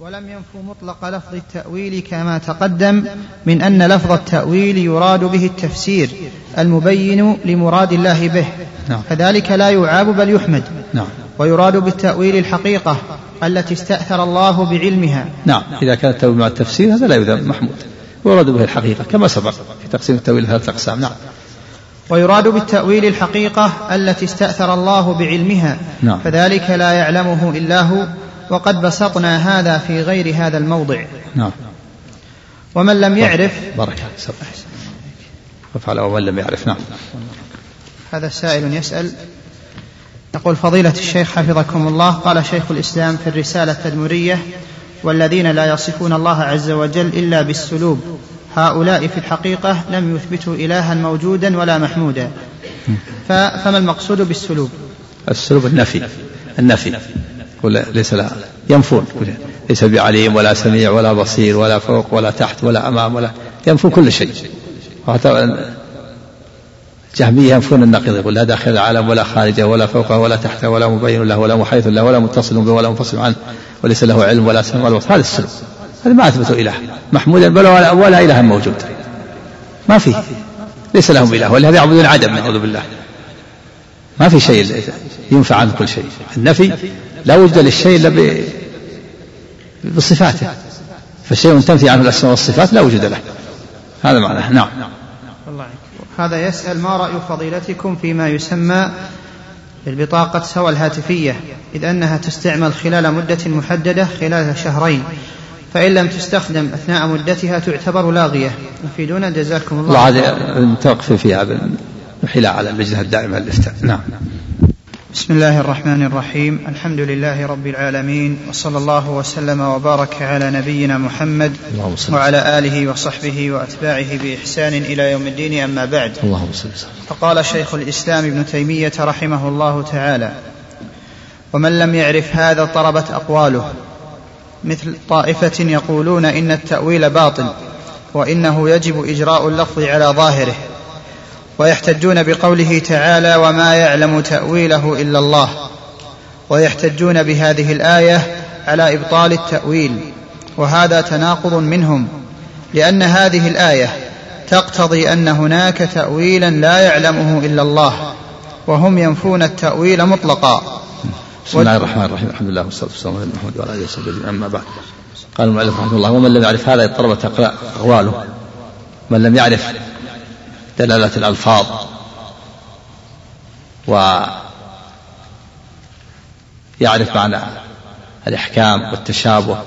ولم ينفوا مطلق لفظ التأويل كما تقدم من أن لفظ التأويل يراد به التفسير المبين لمراد الله به. نعم. كذلك لا يعاب بل يحمد. نعم. ويراد بالتأويل الحقيقة التي استأثر الله بعلمها. نعم. إذا كان التأويل مع التفسير هذا لا يذم محمود. ويراد به الحقيقة كما سبق في تقسيم التأويل ثلاثة أقسام نعم. ويراد بالتأويل الحقيقة التي استأثر الله بعلمها. نعم. فذلك لا يعلمه إلا هو. وقد بسطنا هذا في غير هذا الموضع. نعم. ومن لم يعرف بارك وفعل ومن لم يعرف. نعم. هذا سائل يسأل يقول فضيلة الشيخ حفظكم الله قال شيخ الإسلام في الرسالة التدمرية والذين لا يصفون الله عز وجل إلا بالسلوب هؤلاء في الحقيقة لم يثبتوا إلها موجودا ولا محمودا. فما المقصود بالسلوب؟ السلوب النفي. النفي. ولا ليس لا ينفون. ليس بعليم ولا سميع ولا بصير ولا فوق ولا تحت ولا أمام ولا ينفون كل شيء. جهمية ينفون النقيض يقول لا داخل العالم ولا خارجه ولا فوقه ولا تحته ولا مبين له ولا محيط له ولا متصل به ولا منفصل عنه وليس له علم ولا سمع ولا هذا السلوك هذا ما أثبتوا إله. محمودا بل ولا, ولا إله موجود. ما في. ليس لهم إله ولهذا يعبدون عدم نعوذ بالله. ما في شيء ينفع عنه كل شيء. النفي لا وجد للشيء إلا بصفاته. فالشيء تنفي عنه الأسماء والصفات لا وجود له. هذا معناه. نعم. الله هذا يسأل ما رأي فضيلتكم فيما يسمى بالبطاقة سوى الهاتفية إذ أنها تستعمل خلال مدة محددة خلال شهرين فإن لم تستخدم أثناء مدتها تعتبر لاغية. نفيدونا جزاكم الله الله هذه متوقف فيها. نحيلها على اللجنة الدائمة للإفتاء نعم. بسم الله الرحمن الرحيم. الحمد لله رب العالمين وصلى الله وسلم وبارك على نبينا محمد وعلى آله وصحبه وأتباعه بإحسان إلى يوم الدين أما بعد. اللهم صل فقال شيخ الإسلام ابن تيمية رحمه الله تعالى ومن لم يعرف هذا طربت أقواله مثل طائفة يقولون إن التأويل باطل وإنه يجب إجراء اللفظ على ظاهره. ويحتجون بقوله تعالى وما يعلم تأويله إلا الله. ويحتجون بهذه الآية على إبطال التأويل. وهذا تناقض منهم لأن هذه الآية تقتضي أن هناك تاويلا لا يعلمه إلا الله وهم ينفون التأويل مطلقا. بسم الله الرحمن الرحيم. الحمد لله والصلاة والسلام على محمد وعلى آله وصحبه أما بعد قال المؤلف رحمه الله ومن لم يعرف هذا اضطربت أقواله. من لم يعرف دلالة الألفاظ. ويعرف معنى الإحكام والتشابه.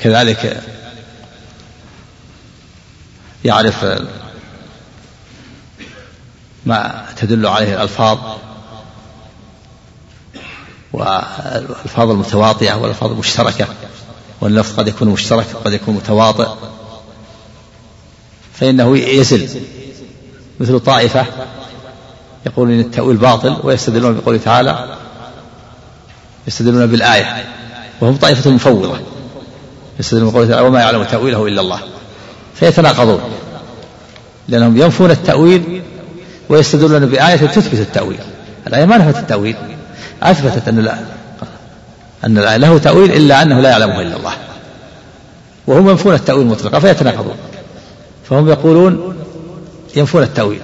وكذلك يعرف ما تدل عليه الألفاظ. والألفاظ المتواطئة والألفاظ المشتركة. واللفظ قد يكون مشترك قد يكون متواطئ. فإنه يزل. مثل طائفة يقول إن التأويل باطل ويستدلون بقوله تعالى يستدلون بالآية. وهم طائفة مفوضة. يستدلون بقوله تعالى وما يعلم تأويله إلا الله. فيتناقضون. لأنهم ينفون التأويل ويستدلون بآية تثبت التأويل. الآية ما نفت التأويل. أثبتت أن أن له تأويل إلا أنه لا يعلمه إلا الله. وهم ينفون التأويل مطلقا فيتناقضون. فهم يقولون ينفون التأويل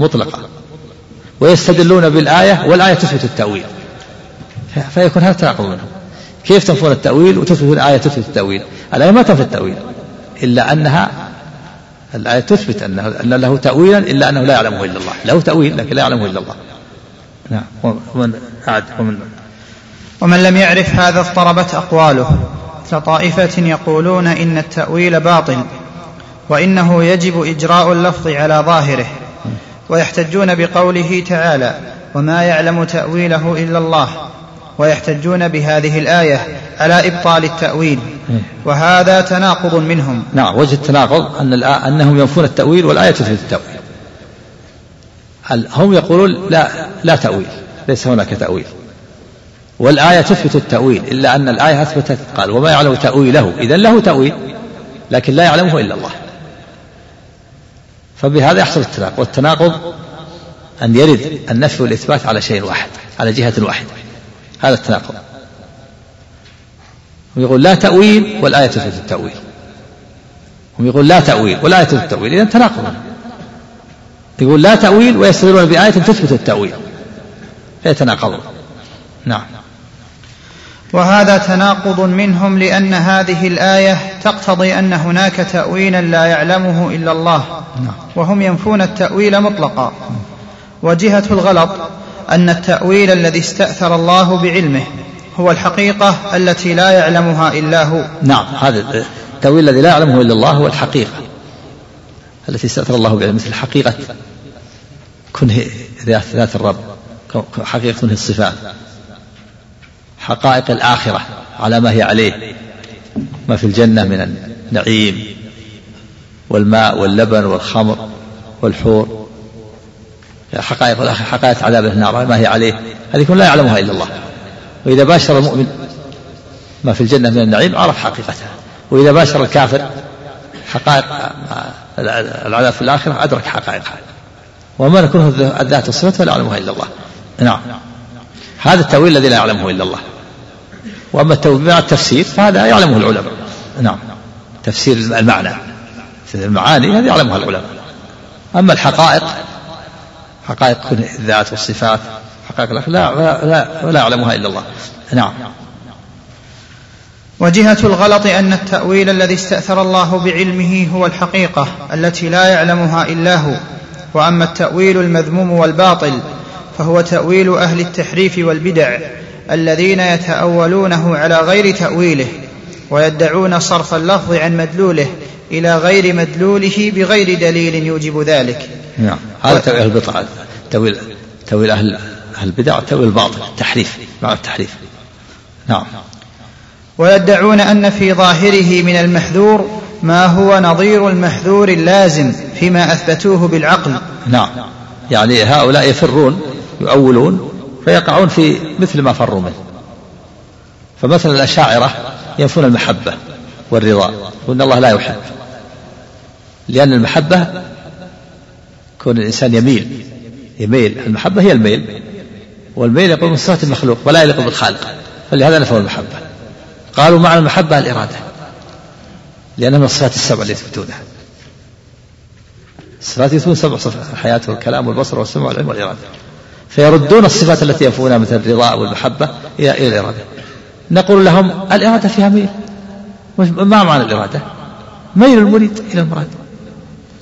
مطلقا. ويستدلون بالآية والآية تثبت التأويل. فيكون هذا تناقض منهم. كيف تنفون التأويل؟ وتثبت الآية تثبت التأويل. الآية ما تنفي التأويل إلا أنها الآية تثبت أنه أن له تأويلا إلا أنه لا يعلمه إلا الله. له تأويل لكن لا يعلمه إلا الله. نعم. ومن عاد ومن ومن لم يعرف هذا اضطربت أقواله. كطائفه يقولون إن التأويل باطل وإنه يجب إجراء اللفظ على ظاهره ويحتجون بقوله تعالى وما يعلم تأويله إلا الله ويحتجون بهذه الآية على إبطال التأويل وهذا تناقض منهم. نعم وجه التناقض أن أنهم ينفون التأويل والآية تثبت التأويل. هم يقولون لا لا تأويل ليس هناك تأويل. والآية تثبت التأويل إلا أن الآية أثبتت قال وما يعلم تأويله. إذا له تأويل لكن لا يعلمه إلا الله. فبهذا يحصل التناقض والتناقض أن يرد النفي والإثبات على شيء واحد على جهة واحدة. هذا التناقض. ويقول لا تأويل والآية تثبت التأويل. هم يقول لا تأويل والآية تثبت التأويل. إذا تناقض. يقول لا تأويل ويستدلون بآية تثبت التأويل. فيتناقضون. نعم. وهذا تناقض منهم لأن هذه الآية تقتضي أن هناك تاويلا لا يعلمه إلا الله. نعم. وهم ينفون التأويل مطلقا. وجهة الغلط أن التأويل الذي استأثر الله بعلمه هو الحقيقة التي لا يعلمها إلا هو. نعم. هذا التأويل الذي لا يعلمه إلا الله هو الحقيقة. التي استأثر الله بعلمه مثل حقيقة كنه ذات الرب حقيقة كنه الصفات. حقائق الآخرة على ما هي عليه. ما في الجنة من النعيم والماء واللبن والخمر والحور. حقائق الآخرة حقائق عذاب النار ما هي عليه. هذه كلها لا يعلمها إلا الله. وإذا باشر المؤمن ما في الجنة من النعيم عرف حقيقتها. وإذا باشر الكافر حقائق العذاب في الآخرة أدرك حقائقها. وما نكون الذات الصفة فلا يعلمها إلا الله. نعم. هذا التأويل الذي لا يعلمه إلا الله. وأما التفسير فهذا يعلمه العلماء. نعم. تفسير المعنى. المعاني هذه يعلمها العلماء. أما الحقائق حقائق الذات والصفات حقائق لا لا لا, لا يعلمها إلا الله. نعم. وجهة الغلط أن التأويل الذي استأثر الله بعلمه هو الحقيقة التي لا يعلمها إلا هو. وأما التأويل المذموم والباطل فهو تأويل أهل التحريف والبدع. الذين يتأولونه على غير تأويله ويدعون صرف اللفظ عن مدلوله إلى غير مدلوله بغير دليل يوجب ذلك. نعم. هذا تأويل أهل البدع تأويل تأويل أهل أهل البدع تأويل الباطل التحريف معنى التحريف. نعم. ويدعون أن في ظاهره من المحذور ما هو نظير المحذور اللازم فيما أثبتوه بالعقل. نعم. يعني هؤلاء يفرون يؤولون فيقعون في مثل ما فروا منه. فمثلا الأشاعرة ينفون المحبة والرضا وأن الله لا يحب. لأن المحبة كون الإنسان يميل يميل المحبة هي الميل. والميل يقول من صفات المخلوق ولا يليق بالخالق. فلهذا نفوا المحبة. قالوا معنى المحبة الإرادة. لأنها من الصفات السبع التي يثبتونها. الصفات يثبتون سبع صفات الحياة والكلام والبصر والسمع والعلم والإرادة. فيردون الصفات التي ينفونها مثل الرضا والمحبة إلى الإرادة. نقول لهم الإرادة فيها ميل. ما معنى الإرادة؟ ميل المريد إلى المراد.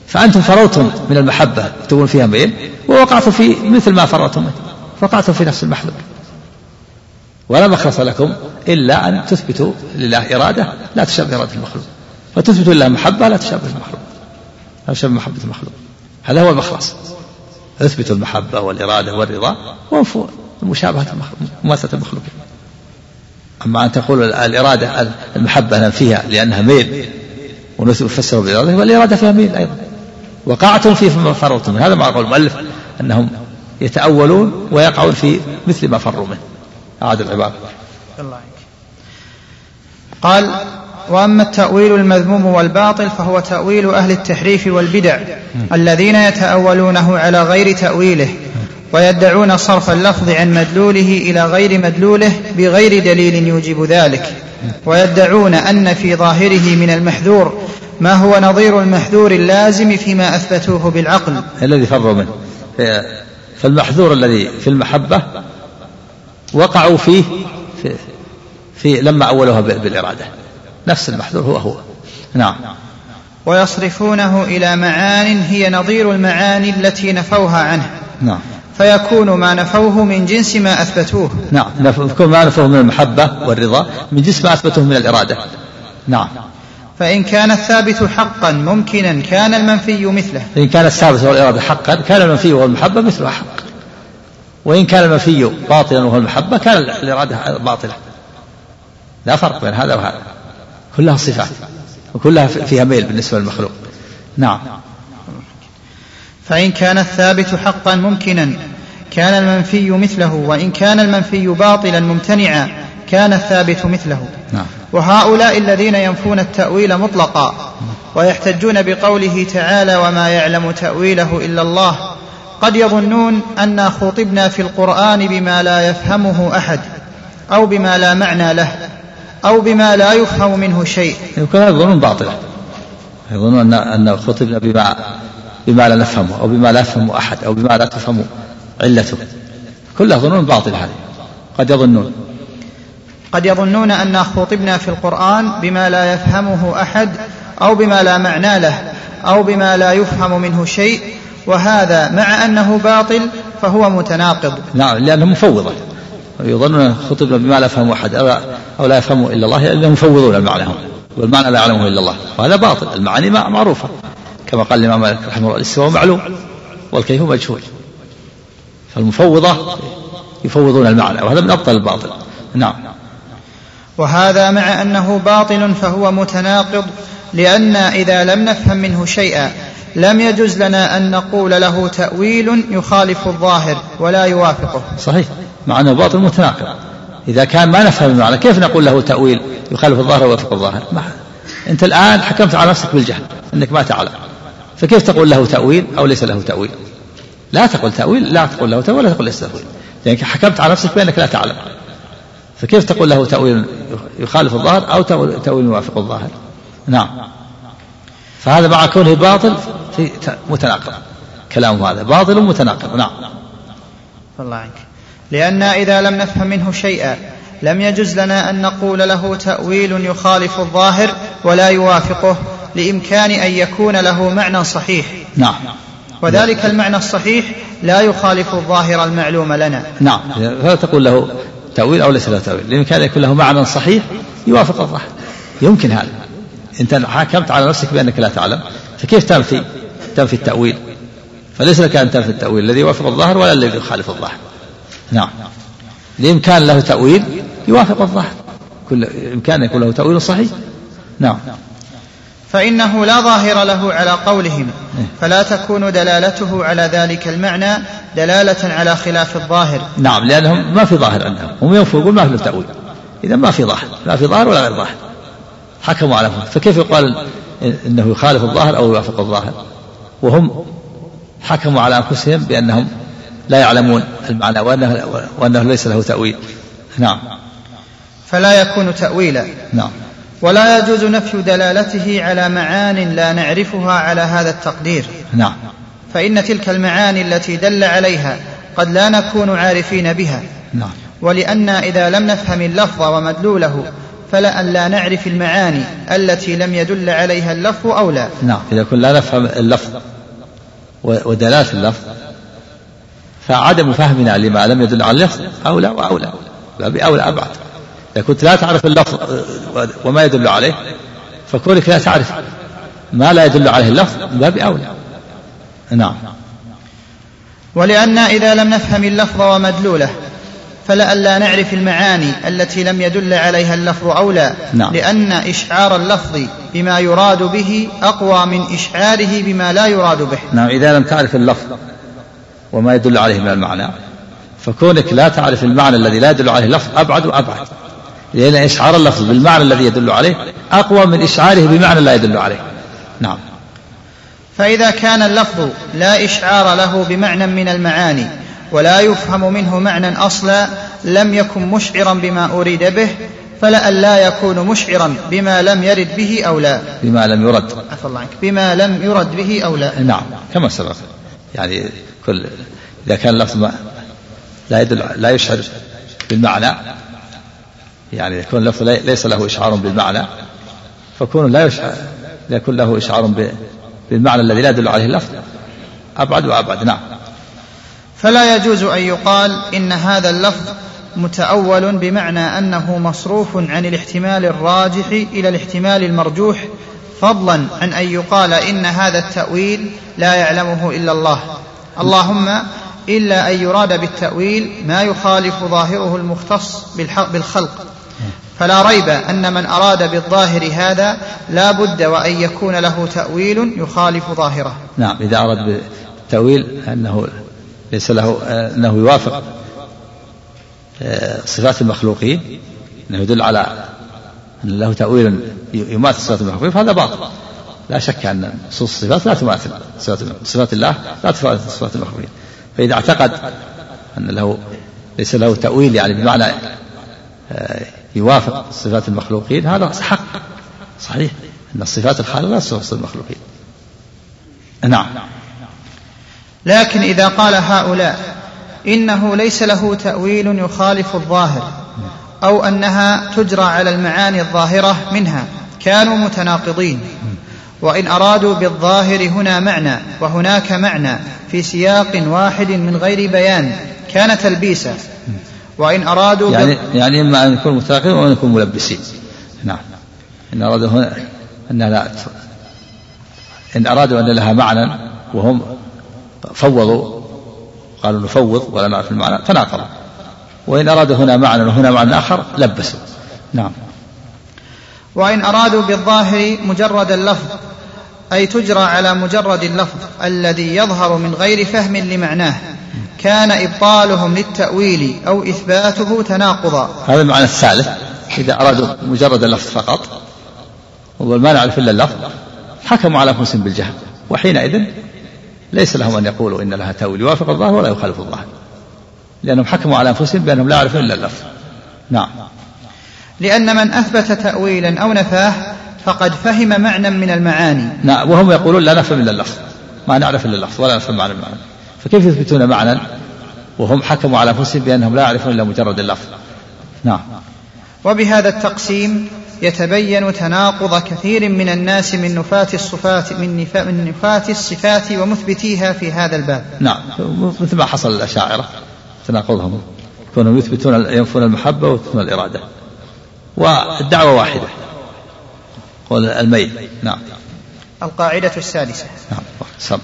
فأنتم فررتم من المحبة تقول فيها ميل ووقعتم في مثل ما فررتم. منه وقعتم في نفس المحذور. ولا مخلص لكم إلا أن تثبتوا لله إرادة لا تشابه إرادة المخلوق. فتثبتوا لله محبة لا تشابه المخلوق. لا تشابه محبة المخلوق. هذا هو المخلص. اثبتوا المحبة والإرادة والرضا وانفوا مشابهة مماثلة المخلوقين أما أن تقول الإرادة المحبة ننفيها لأنها ميل ونفسر بالإرادة والإرادة فيها ميل أيضا. وقعتم فيه فيما فررتم هذا ما قال المؤلف أنهم يتأولون ويقعون في مثل ما فروا منه. أعاد العبارة. الله قال وأما التأويل المذموم والباطل فهو تأويل أهل التحريف والبدع الذين يتأولونه على غير تأويله ويدعون صرف اللفظ عن مدلوله إلى غير مدلوله بغير دليل يوجب ذلك ويدعون أن في ظاهره من المحذور ما هو نظير المحذور اللازم فيما أثبتوه بالعقل. الذي فروا منه. فالمحذور الذي في المحبة وقعوا فيه في, في لما أولوها بالإرادة. نفس المحذور هو هو. نعم. ويصرفونه إلى معان هي نظير المعاني التي نفوها عنه. نعم. فيكون ما نفوه من جنس ما أثبتوه. نعم. يكون ما نفوه من المحبة والرضا من جنس ما أثبتوه من الإرادة. نعم. فإن كان الثابت حقا ممكنا كان المنفي مثله. إن كان الثابت والإرادة حقا كان المنفي والمحبة مثله حق. وإن كان المنفي باطلا وهو المحبة كان الإرادة باطلة. لا فرق بين هذا وهذا. كلها صفات. وكلها فيها ميل بالنسبة للمخلوق. نعم. فإن كان الثابت حقا ممكنا كان المنفي مثله وإن كان المنفي باطلا ممتنعا كان الثابت مثله. نعم. وهؤلاء الذين ينفون التأويل مطلقا ويحتجون بقوله تعالى وما يعلم تأويله إلا الله قد يظنون أنا خطبنا في القرآن بما لا يفهمه أحد أو بما لا معنى له. أو بما لا يفهم منه شيء. يمكن هذا ظنون باطلة يظنون أن أن خطبنا بما بما لا نفهمه أو بما لا يفهمه أحد أو بما لا تفهم علته. كلها ظنون باطلة هذه. قد يظنون. قد يظنون أن خطبنا في القرآن بما لا يفهمه أحد أو بما لا معنى له أو بما لا يفهم منه شيء وهذا مع أنه باطل فهو متناقض. نعم لأنه مفوضة. يظنون خطبنا بما لا يفهم أحد أو لا يفهمه إلا الله لأنهم مفوضون المعنى هم والمعنى لا يعلمه إلا الله. وهذا باطل المعاني معروفة. كما قال الإمام مالك رحمه الله الاستواء معلوم والكيف مجهول. فالمفوضة يفوضون المعنى وهذا من أبطل الباطل. نعم. وهذا مع أنه باطل فهو متناقض لأن إذا لم نفهم منه شيئا لم يجز لنا أن نقول له تأويل يخالف الظاهر ولا يوافقه. صحيح. مع أنه باطل متناقض. إذا كان ما نفهم المعنى كيف نقول له تأويل يخالف الظاهر ويوافق الظاهر؟ ما أنت الآن حكمت على نفسك بالجهل أنك ما تعلم. فكيف تقول له تأويل أو ليس له تأويل؟ لا تقول تأويل لا تقول له تأويل ولا تقول ليس تأويل. لأنك حكمت على نفسك بأنك لا تعلم. فكيف تقول له تأويل يخالف الظاهر أو تأويل يوافق الظاهر؟ نعم. فهذا مع كونه باطل في متناقض. كلامه هذا باطل متناقض. نعم. الله عنك. لأن إذا لم نفهم منه شيئا لم يجز لنا أن نقول له تأويل يخالف الظاهر ولا يوافقه لإمكان أن يكون له معنى صحيح. نعم. وذلك المعنى الصحيح لا يخالف الظاهر المعلوم لنا. نعم. فلا تقول له تأويل أو ليس له تأويل. لإمكان أن يكون له معنى صحيح يوافق الظاهر. يمكن هذا. أنت حكمت على نفسك بأنك لا تعلم فكيف تنفي؟ تنفي التأويل. فليس لك أن تنفي التأويل الذي يوافق الظاهر ولا الذي يخالف الظاهر. نعم. لإمكان له تأويل يوافق الظاهر. كل إمكان يكون له تأويل صحيح. نعم. فإنه لا ظاهر له على قولهم إيه. فلا تكون دلالته على ذلك المعنى دلالة على خلاف الظاهر. نعم لأنهم ما في ظاهر عندهم. هم يقول ما في تأويل. إذا ما في ظاهر لا في ظاهر ولا غير ظاهر. حكموا على فكيف يقال إنه يخالف الظاهر أو يوافق الظاهر؟ وهم حكموا على أنفسهم بأنهم لا يعلمون المعنى وأنه وأنه ليس له تأويل. نعم. فلا يكون تأويلا. نعم. ولا يجوز نفي دلالته على معان لا نعرفها على هذا التقدير. نعم. فإن تلك المعاني التي دل عليها قد لا نكون عارفين بها. نعم. ولأن إذا لم نفهم اللفظ ومدلوله فلأن لا نعرف المعاني التي لم يدل عليها اللفظ أولى نعم إذا كنا لا نفهم اللفظ ودلالة اللفظ فعدم فهمنا لما لم يدل على اللفظ أولى وأولى باب أولى أبعد إذا كنت لا تعرف اللفظ وما يدل عليه فكونك لا تعرف ما لا يدل عليه اللفظ باب أولى نعم. ولأن إذا لم نفهم اللفظ ومدلوله فلئلا نعرف المعاني التي لم يدل عليها اللفظ أولى نعم. لأن إشعار اللفظ بما يراد به أقوى من إشعاره بما لا يراد به. نعم إذا لم تعرف اللفظ وما يدل عليه من المعنى فكونك لا تعرف المعنى الذي لا يدل عليه اللفظ أبعد وأبعد. لأن إشعار اللفظ بالمعنى الذي يدل عليه أقوى من إشعاره بمعنى لا يدل عليه. نعم. فإذا كان اللفظ لا إشعار له بمعنى من المعاني ولا يفهم منه معنى أصلا لم يكن مشعرا بما أريد به فلئلا يكون مشعرا بما لم يرد به أو لا. بما لم يرد. عفى الله عنك. بما لم يرد به أو لا. نعم كما سبق. يعني كل إذا كان اللفظ لا يدل لا يشعر بالمعنى يعني يكون اللفظ ليس له إشعار بالمعنى فكون لا يشعر يكون له إشعار بالمعنى الذي لا يدل عليه اللفظ أبعد وأبعد. نعم. فلا يجوز أن يقال إن هذا اللفظ متأول بمعنى أنه مصروف عن الاحتمال الراجح إلى الاحتمال المرجوح فضلا عن أن يقال إن هذا التأويل لا يعلمه إلا الله. اللهم إلا أن يراد بالتأويل ما يخالف ظاهره المختص بالخلق. فلا ريب أن من أراد بالظاهر هذا لا بد وأن يكون له تأويل يخالف ظاهره. نعم إذا أراد بالتأويل أنه ليس له أنه يوافق آه، صفات المخلوقين أنه يدل على أن له تأويل يماثل صفات المخلوقين فهذا باطل. لا شك أن نصوص الصفات لا تماثل صفات صفات الله لا تماثل صفات المخلوقين. فإذا اعتقد أن له ليس له تأويل يعني بمعنى آه، يوافق صفات المخلوقين هذا حق. صحيح أن الصفات الخالقة لا تصف المخلوقين. نعم. لكن إذا قال هؤلاء إنه ليس له تأويل يخالف الظاهر أو أنها تجرى على المعاني الظاهرة منها كانوا متناقضين. وإن أرادوا بالظاهر هنا معنى وهناك معنى في سياق واحد من غير بيان كان تلبيسا. وإن أرادوا يعني يعني إما أن يكون متناقضين وأن يكون ملبسين. نعم. إن أرادوا هنا أنها لا إن أرادوا أن لها معنى وهم فوضوا. قالوا نفوض ولا نعرف المعنى تناقضوا وإن أرادوا هنا معنى وهنا معنى آخر لبسوا. نعم. وإن أرادوا بالظاهر مجرد اللفظ أي تجرى على مجرد اللفظ الذي يظهر من غير فهم لمعناه كان إبطالهم للتأويل أو إثباته تناقضا. هذا المعنى الثالث إذا أرادوا مجرد اللفظ فقط وما نعرف إلا اللفظ حكموا على أنفسهم بالجهل. وحينئذ ليس لهم أن يقولوا إن لها تأويل يوافق الظاهر ولا يخالف الظاهر. لأنهم حكموا على أنفسهم بأنهم لا يعرفون إلا اللفظ. نعم. لأن من أثبت تأويلا أو نفاه فقد فهم معنى من المعاني. نعم. وهم يقولون لا نفهم إلا اللفظ. ما نعرف إلا اللفظ ولا نفهم معنى المعنى فكيف يثبتون معنى؟ وهم حكموا على أنفسهم بأنهم لا يعرفون إلا مجرد اللفظ. نعم. وبهذا التقسيم يتبين تناقض كثير من الناس من نفاة الصفات من, نفا من نفاة الصفات ومثبتيها في هذا الباب. نعم مثل ما حصل للأشاعرة تناقضهم كونهم يثبتون ينفون المحبة ويثبتون الإرادة. والدعوة واحدة. قول الميل نعم. القاعدة السادسة. نعم سم.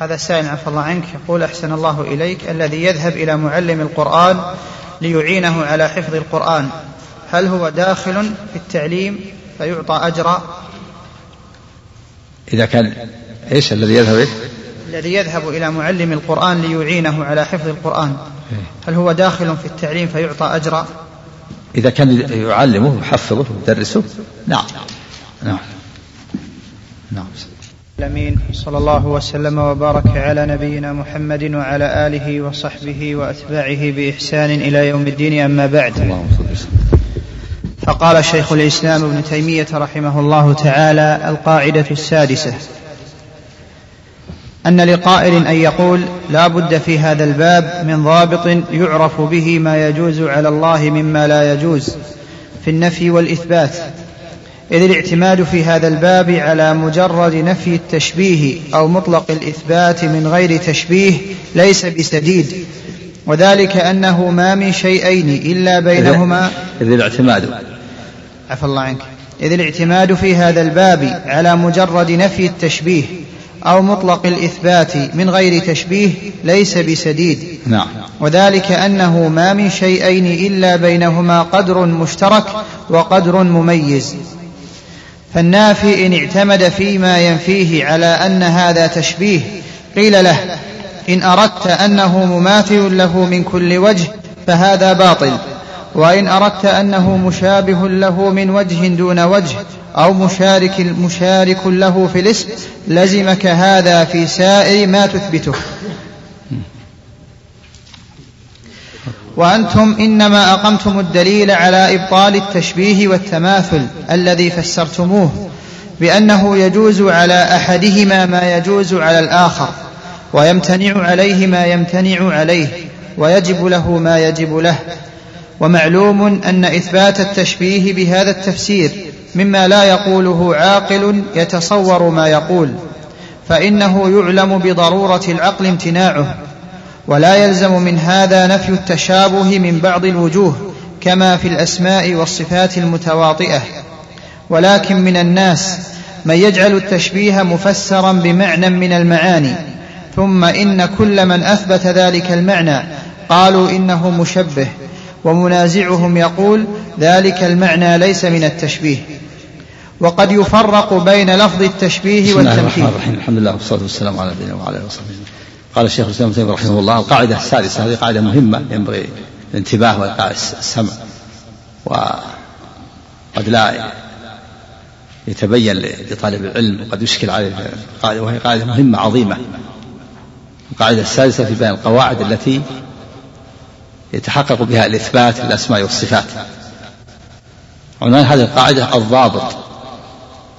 هذا السائل عفى الله عنك يقول أحسن الله إليك الذي يذهب إلى معلم القرآن ليعينه على حفظ القرآن هل هو داخل في التعليم فيعطى أجرا إذا كان إيش الذي يذهب إيه؟ الذي يذهب إلى معلم القرآن ليعينه على حفظ القرآن. هل هو داخل في التعليم فيعطى أجرا إذا كان يعلمه ويحفظه ويدرسه نعم. نعم. نعم. الأمين صلى الله وسلم وبارك على نبينا محمد وعلى آله وصحبه وأتباعه بإحسان إلى يوم الدين أما بعد. اللهم فقال شيخ الإسلام ابن تيمية رحمه الله تعالى القاعدة السادسة. أن لقائل أن يقول لا بد في هذا الباب من ضابط يعرف به ما يجوز على الله مما لا يجوز في النفي والإثبات. إذ الاعتماد في هذا الباب على مجرد نفي التشبيه أو مطلق الإثبات من غير تشبيه ليس بسديد. وذلك أنه ما من شيئين إلا بينهما إذ الاعتماد عفى الله عنك. إذ الاعتماد في هذا الباب على مجرد نفي التشبيه أو مطلق الإثبات من غير تشبيه ليس بسديد. نعم. وذلك أنه ما من شيئين إلا بينهما قدر مشترك وقدر مميز. فالنافي إن اعتمد فيما ينفيه على أن هذا تشبيه قيل له إن أردت أنه مماثل له من كل وجه فهذا باطل. وإن أردت أنه مشابه له من وجه دون وجه أو مشارك مشارك له في الاسم لزمك هذا في سائر ما تثبته. وأنتم إنما أقمتم الدليل على إبطال التشبيه والتماثل الذي فسرتموه بأنه يجوز على أحدهما ما يجوز على الآخر ويمتنع عليه ما يمتنع عليه ويجب له ما يجب له. ومعلوم أن إثبات التشبيه بهذا التفسير مما لا يقوله عاقل يتصور ما يقول فإنه يعلم بضرورة العقل امتناعه ولا يلزم من هذا نفي التشابه من بعض الوجوه كما في الأسماء والصفات المتواطئة. ولكن من الناس من يجعل التشبيه مفسرا بمعنى من المعاني ثم إن كل من أثبت ذلك المعنى قالوا إنه مشبه. ومنازعهم يقول ذلك المعنى ليس من التشبيه. وقد يفرق بين لفظ التشبيه والتمثيل الحمد لله والصلاة والسلام على نبينا وعلى آله وصحبه قال الشيخ الإسلام ابن رحمه الله القاعدة السادسة هذه قاعدة مهمة ينبغي الانتباه والقاء السمع. وقد لا يتبين لطالب العلم وقد يشكل عليه وهي قاعدة مهمة عظيمة. القاعدة السادسة في بيان القواعد التي يتحقق بها الإثبات للأسماء والصفات. عنوان هذه القاعدة الضابط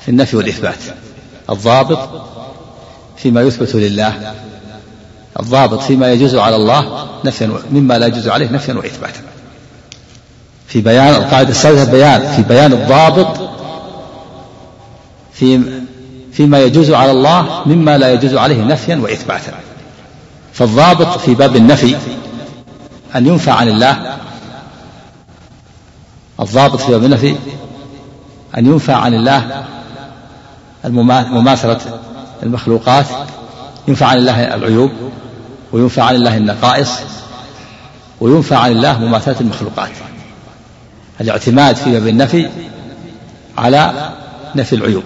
في النفي والإثبات. الضابط فيما يثبت لله. الضابط فيما يجوز على الله نفيا مما لا يجوز عليه نفيا وإثباتا. في بيان القاعدة السادسة بيان في بيان الضابط في فيما يجوز على الله مما لا يجوز عليه نفيا وإثباتا. فالضابط في باب النفي أن ينفى عن الله. الضابط في باب النفي أن ينفى عن الله. مماثلة المخلوقات. ينفى عن الله العيوب وينفى عن الله النقائص وينفى عن الله مماثلة المخلوقات. الاعتماد في باب النفي على نفي العيوب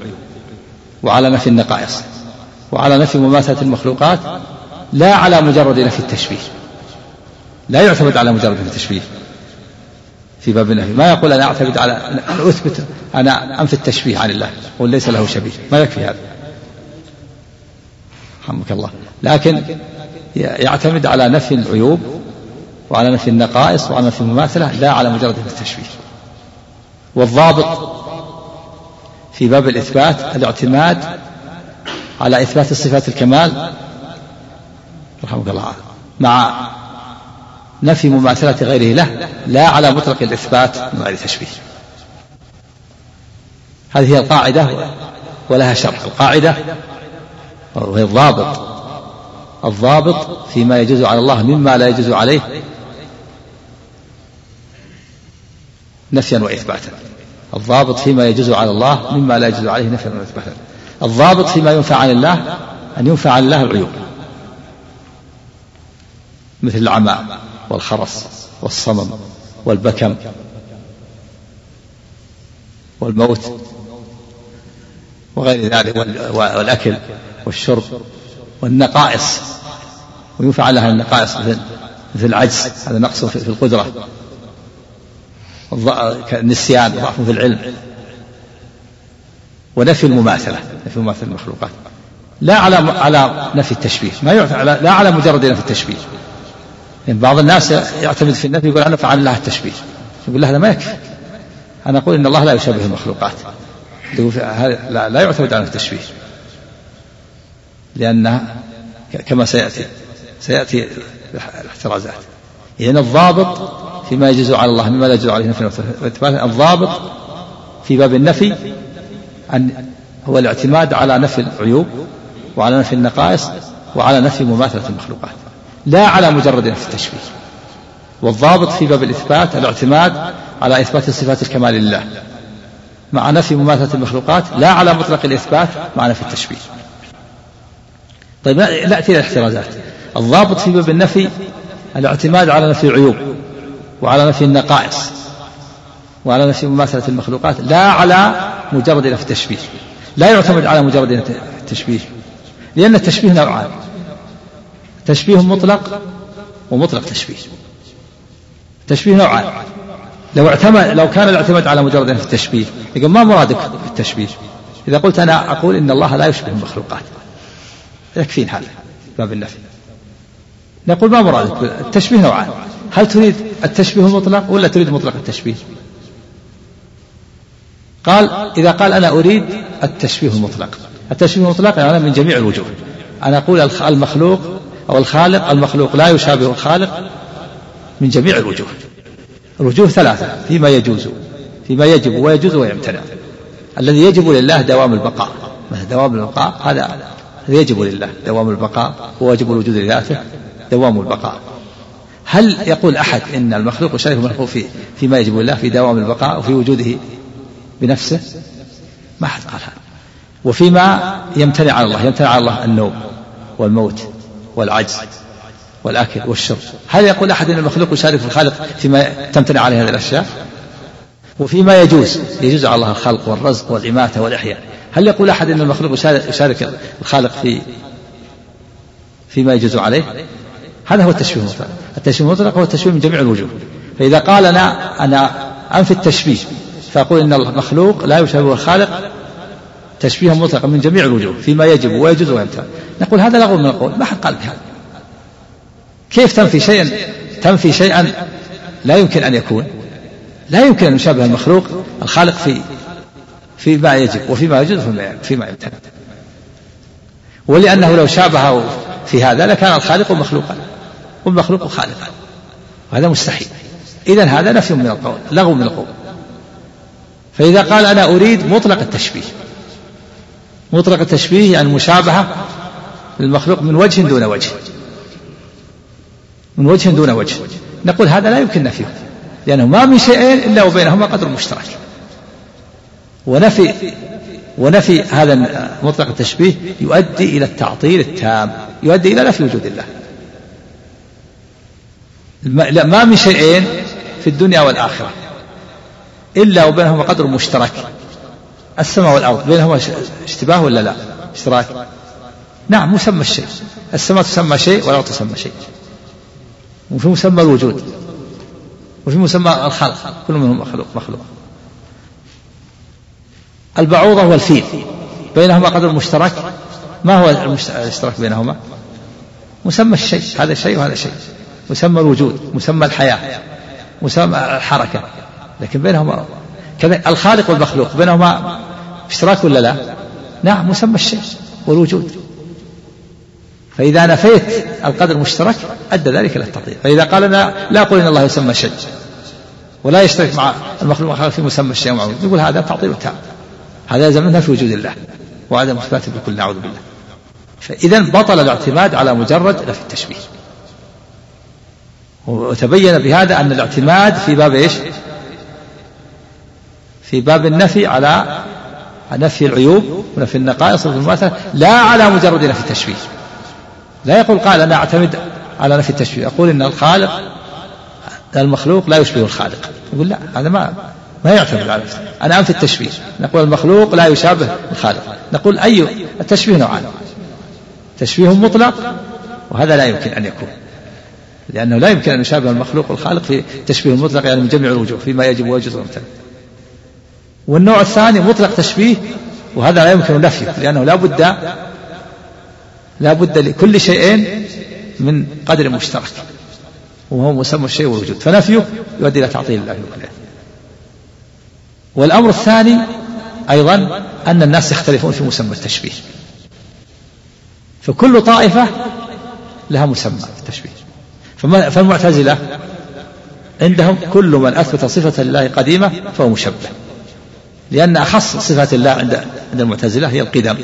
وعلى نفي النقائص وعلى نفي مماثلة المخلوقات لا على مجرد نفي التشبيه. لا يعتمد على مجرد التشبيه في باب النفي ما يقول أنا أعتمد على أن أثبت أنا أنفي التشبيه عن الله قل ليس له شبيه. ما يكفي هذا؟ رحمك الله. لكن يعتمد على نفي العيوب وعلى نفي النقائص وعلى نفي المماثلة لا على مجرد التشبيه. والضابط في باب الإثبات الاعتماد على إثبات صفات الكمال رحمك الله مع نفي مماثلة غيره له لا على مطلق الإثبات. من غير تشبيه. هذه هي القاعدة ولها شرح. القاعدة وهي الضابط. الضابط فيما يجوز على الله مما لا يجوز عليه نفيا وإثباتا. الضابط فيما يجوز على الله مما لا يجوز عليه نفيا وإثباتا. الضابط فيما ينفى عن الله أن ينفى عن الله العيوب. مثل العمى. والخرس والصمم والبكم والموت وغير ذلك والأكل والشرب والنقائص. وينفع لها النقائص مثل العجز هذا نقص في القدرة. النسيان ضعف في العلم. ونفي المماثلة نفي مماثلة المخلوقات. لا على على نفي التشبيه ما يعتمد على لا على مجرد نفي التشبيه. يعني بعض الناس يعتمد في النفي يقول أنا فعل الله التشبيه. يقول هذا ما يكفي. أنا أقول إن الله لا يشبه المخلوقات. لا, لا يعتمد على التشبيه. لأنها كما سيأتي سيأتي الاحترازات. إذن الضابط فيما يجوز على الله مما لا يجوز عليه نفي الضابط في باب النفي أن هو الاعتماد على نفي العيوب وعلى نفي النقائص وعلى نفي مماثلة المخلوقات. لا على مجرد نفي التشبيه. والضابط في باب الإثبات الاعتماد على إثبات صفات الكمال لله. مع نفي مماثلة المخلوقات لا على مطلق الإثبات مع نفي التشبيه. طيب نأتي إلى الاحترازات. الضابط في باب النفي الاعتماد على نفي العيوب وعلى نفي النقائص وعلى نفي مماثلة المخلوقات لا على مجرد نفي التشبيه. لا يعتمد على مجرد التشبيه لأن التشبيه نوعان. تشبيه مطلق ومطلق تشبيه. تشبيه نوعان. لو اعتمد لو كان الاعتماد على مجرد في التشبيه يقول ما مرادك في التشبيه؟ إذا قلت أنا أقول إن الله لا يشبه المخلوقات. يكفين هذا باب النفي نقول ما مرادك؟ التشبيه نوعان. هل تريد التشبيه المطلق ولا تريد مطلق التشبيه؟ قال إذا قال أنا أريد التشبيه المطلق. التشبيه المطلق يعني من جميع الوجوه. أنا أقول المخلوق أو الخالق المخلوق لا يشابه الخالق من جميع الوجوه. الوجوه ثلاثة فيما يجوز فيما يجب ويجوز ويمتنع. الذي يجب لله دوام البقاء. دوام البقاء؟ هذا يجب لله دوام البقاء وواجب الوجود لذاته دوام البقاء. هل يقول أحد إن المخلوق يشارك المخلوق في فيما يجب لله في دوام البقاء وفي وجوده بنفسه؟ ما أحد قال هذا. وفيما يمتنع على الله يمتنع على الله النوم والموت. والعجز والأكل والشرب. هل يقول أحد أن المخلوق يشارك في الخالق فيما تمتنع عليه هذه الأشياء؟ وفيما يجوز يجوز على الله الخلق والرزق والإماتة والإحياء. هل يقول أحد أن المخلوق يشارك الخالق في فيما يجوز عليه؟ هذا هو التشبيه المطلق. التشبيه المطلق هو التشبيه من جميع الوجوه. فإذا قال أنا أنا أنفي التشبيه فأقول إن المخلوق لا يشابه الخالق تشبيها مطلقا من جميع الوجوه فيما يجب ويجوز ويمتنع نقول هذا لغو من القول. ما حد قال بهذا؟ كيف تنفي شيئا تنفي شيئا لا يمكن أن يكون؟ لا يمكن أن يشابه المخلوق الخالق في فيما يجب وفيما يجوز فيما يمتنع ولأنه لو شابهه في هذا لكان الخالق مخلوقا والمخلوق خالقا. وهذا مستحيل. إذا هذا نفي من القول لغو من القول. فإذا قال أنا أريد مطلق التشبيه مطلق التشبيه يعني المشابهة للمخلوق من وجه دون وجه. من وجه دون وجه. نقول هذا لا يمكن نفيه لأنه ما من شيئين إلا وبينهما قدر مشترك. ونفي ونفي هذا مطلق التشبيه يؤدي إلى التعطيل التام. يؤدي إلى نفي وجود الله. ما من شيئين في الدنيا والآخرة. إلا وبينهما قدر مشترك. السماء والأرض بينهما اشتباه ولا لا؟ إشتراك؟ نعم مسمى الشيء. السماء تسمى شيء والأرض تسمى شيء. وفي مسمى الوجود. وفي مسمى الخلق. كل منهم مخلوق مخلوق. البعوضة والفيل. بينهما قدر مشترك؟ ما هو المشترك بينهما؟ مسمى الشيء. هذا شيء وهذا شيء. مسمى الوجود مسمى الحياة مسمى الحركة. لكن بينهما كذا الخالق والمخلوق بينهما اشتراك ولا لا؟ نعم مسمى الشيء والوجود. فإذا نفيت القدر المشترك أدى ذلك إلى التعطيل فإذا قال أنا لا أقول إن الله يسمى شيء ولا يشترك مع المخلوق في مسمى الشيء ومعه يقول هذا تعطيل تام. هذا يلزم في وجود الله وعدم إثبات بكل نعوذ بالله. فإذا بطل الاعتماد على مجرد نفي التشبيه. وتبين بهذا أن الاعتماد في باب إيش؟ في باب النفي على نفي العيوب ونفي النقائص والمماثلة لا على مجرد نفي التشبيه لا يقول قال أنا أعتمد على نفي التشبيه يقول إن الخالق المخلوق لا يشبه الخالق. يقول لا هذا ما ما يعتمد على نفسه. أنا أنفي التشبيه نقول المخلوق لا يشابه الخالق. نقول أي التشبيه نوعان. تشبيه مطلق وهذا لا يمكن أن يكون. لأنه لا يمكن أن يشابه المخلوق والخالق في تشبيه مطلق يعني من جميع الوجوه فيما يجب ويمتنع. والنوع الثاني مطلق تشبيه وهذا لا يمكن نفيه لأنه لا بد لا بد لكل شيئين من قدر مشترك وهو مسمى الشيء والوجود. فنفيه يؤدي إلى تعطيل الله وكله والأمر الثاني أيضا أن الناس يختلفون في مسمى التشبيه. فكل طائفة لها مسمى في التشبيه فالمعتزلة عندهم كل من أثبت صفة لله قديمة فهو مشبه. لأن أخص صفات الله عند عند المعتزلة هي القدم.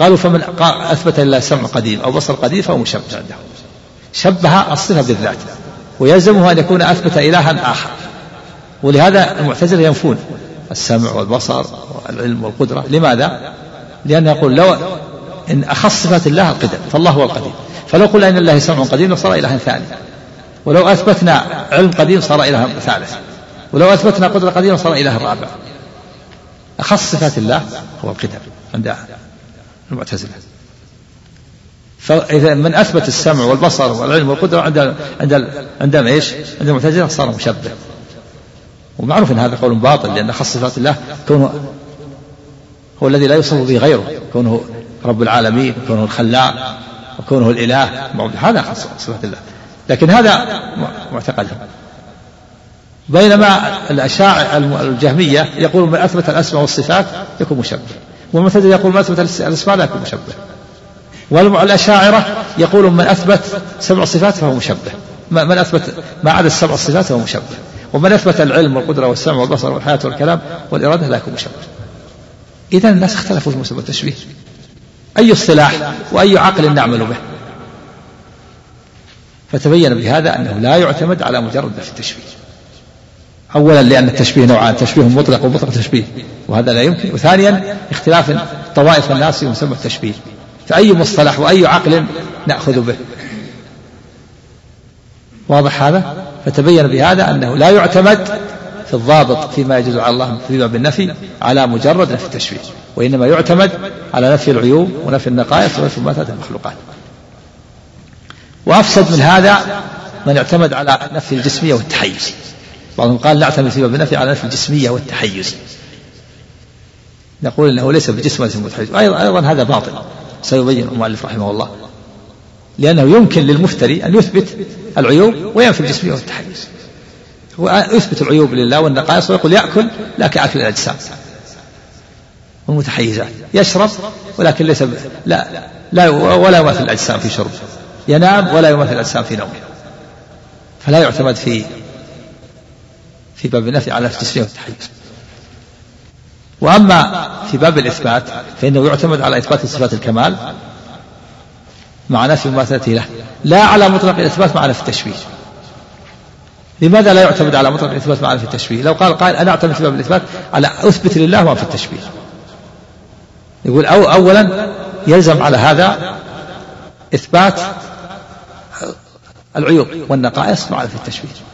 قالوا فمن أثبت لله سمع قديم أو بصر قديم فهو مشبه عندهم شبه الصفة بالذات ويلزمه أن يكون أثبت إلها آخر. ولهذا المعتزلة ينفون السمع والبصر والعلم والقدرة. لماذا؟ لأنه يقول لو إن أخص صفات الله القدم فالله هو القديم. فلو قلنا إن الله سمع قديم لصار إلها ثاني. ولو أثبتنا علم قديم صار إلها ثالث. ولو أثبتنا قدرة قديمة صار إله رابع أخص صفات الله هو القدم عند المعتزلة. فإذا من أثبت السمع والبصر والعلم والقدرة عند عند عندما إيش؟ عند المعتزلة صار مشبه. ومعروف أن هذا قول باطل لأن أخص صفات الله كونه هو الذي لا يوصف به غيره. كونه رب العالمين كونه الخلاق وكونه الإله. هذا أخص صفات الله. لكن هذا معتقدهم. بينما الأشاعر الجهمية يقول من أثبت الأسماء والصفات يكون مشبه. والمعتزلة يقول من أثبت الأسماء لا يكون مشبه. والأشاعرة يقول من أثبت سبع صفات فهو مشبه. من أثبت ما عدا السبع الصفات فهو مشبه. ومن أثبت العلم والقدرة والسمع والبصر والحياة والكلام والإرادة لا يكون مشبه. إذا الناس اختلفوا في مسمى التشبيه. أي اصطلاح وأي عقل نعمل به. فتبين بهذا أنه لا يعتمد على مجرد في التشبيه. أولا لأن التشبيه نوعان تشبيه مطلق ومطلق تشبيه. وهذا لا يمكن. وثانيا اختلاف طوائف الناس في مسمى التشبيه. فأي مصطلح وأي عقل نأخذ به. واضح هذا؟ فتبين بهذا أنه لا يعتمد في الضابط فيما يجوز على الله في باب النفي على مجرد نفي التشبيه. وإنما يعتمد على نفي العيوب ونفي النقائص ونفي مماثلة المخلوقات. وأفسد من هذا من اعتمد على نفي الجسمية والتحيز. بعضهم قال نعتمد في باب النفي على نفي الجسمية والتحيز. نقول إنه ليس بجسم وليس متحيز أيضا أيضا هذا باطل. سيبين المؤلف رحمه الله. لأنه يمكن للمفتري أن يثبت العيوب وينفي الجسمية والتحيز. ويثبت العيوب لله والنقائص ويقول يأكل لا كأكل الأجسام. والمتحيزات. يشرب ولكن ليس لا لا ولا يماثل الأجسام في شرب. ينام ولا يماثل الأجسام في نومه فلا يعتمد في في باب النفي على التسليم. والتحيز وأما في باب الإثبات فإنه يعتمد على إثبات صفات الكمال مع نفي مماثلته له. لا على مطلق الإثبات مع نفي التشبيه. لماذا لا يعتمد على مطلق الإثبات مع نفي التشبيه؟ لو قال قائل أنا أعتمد في باب الإثبات على أثبت لله ما في التشبيه. يقول أو أولا يلزم على هذا إثبات العيوب والنقائص مع نفي التشبيه.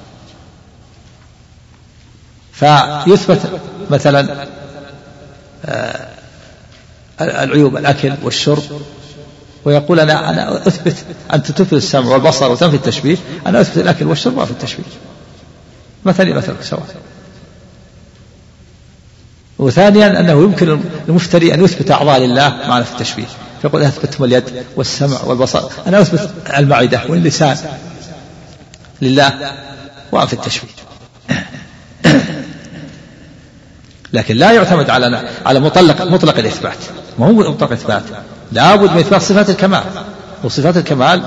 فيثبت مثلا آه، العيوب الأكل والشرب. ويقول أنا أنا أثبت أنت تثبت السمع والبصر وتنفي التشبيه أنا أثبت الأكل والشرب وأنفي التشبيه. مثلي مثلك سواء. وثانيا أنه يمكن المفتري أن يثبت أعضاء لله مع في التشبيه. فيقول أثبتهم اليد والسمع والبصر. أنا أثبت المعدة واللسان لله وأنفي التشبيه. لكن لا يعتمد على على مطلق مطلق الإثبات. ما هو مطلق الإثبات لابد من إثبات صفات الكمال. وصفات الكمال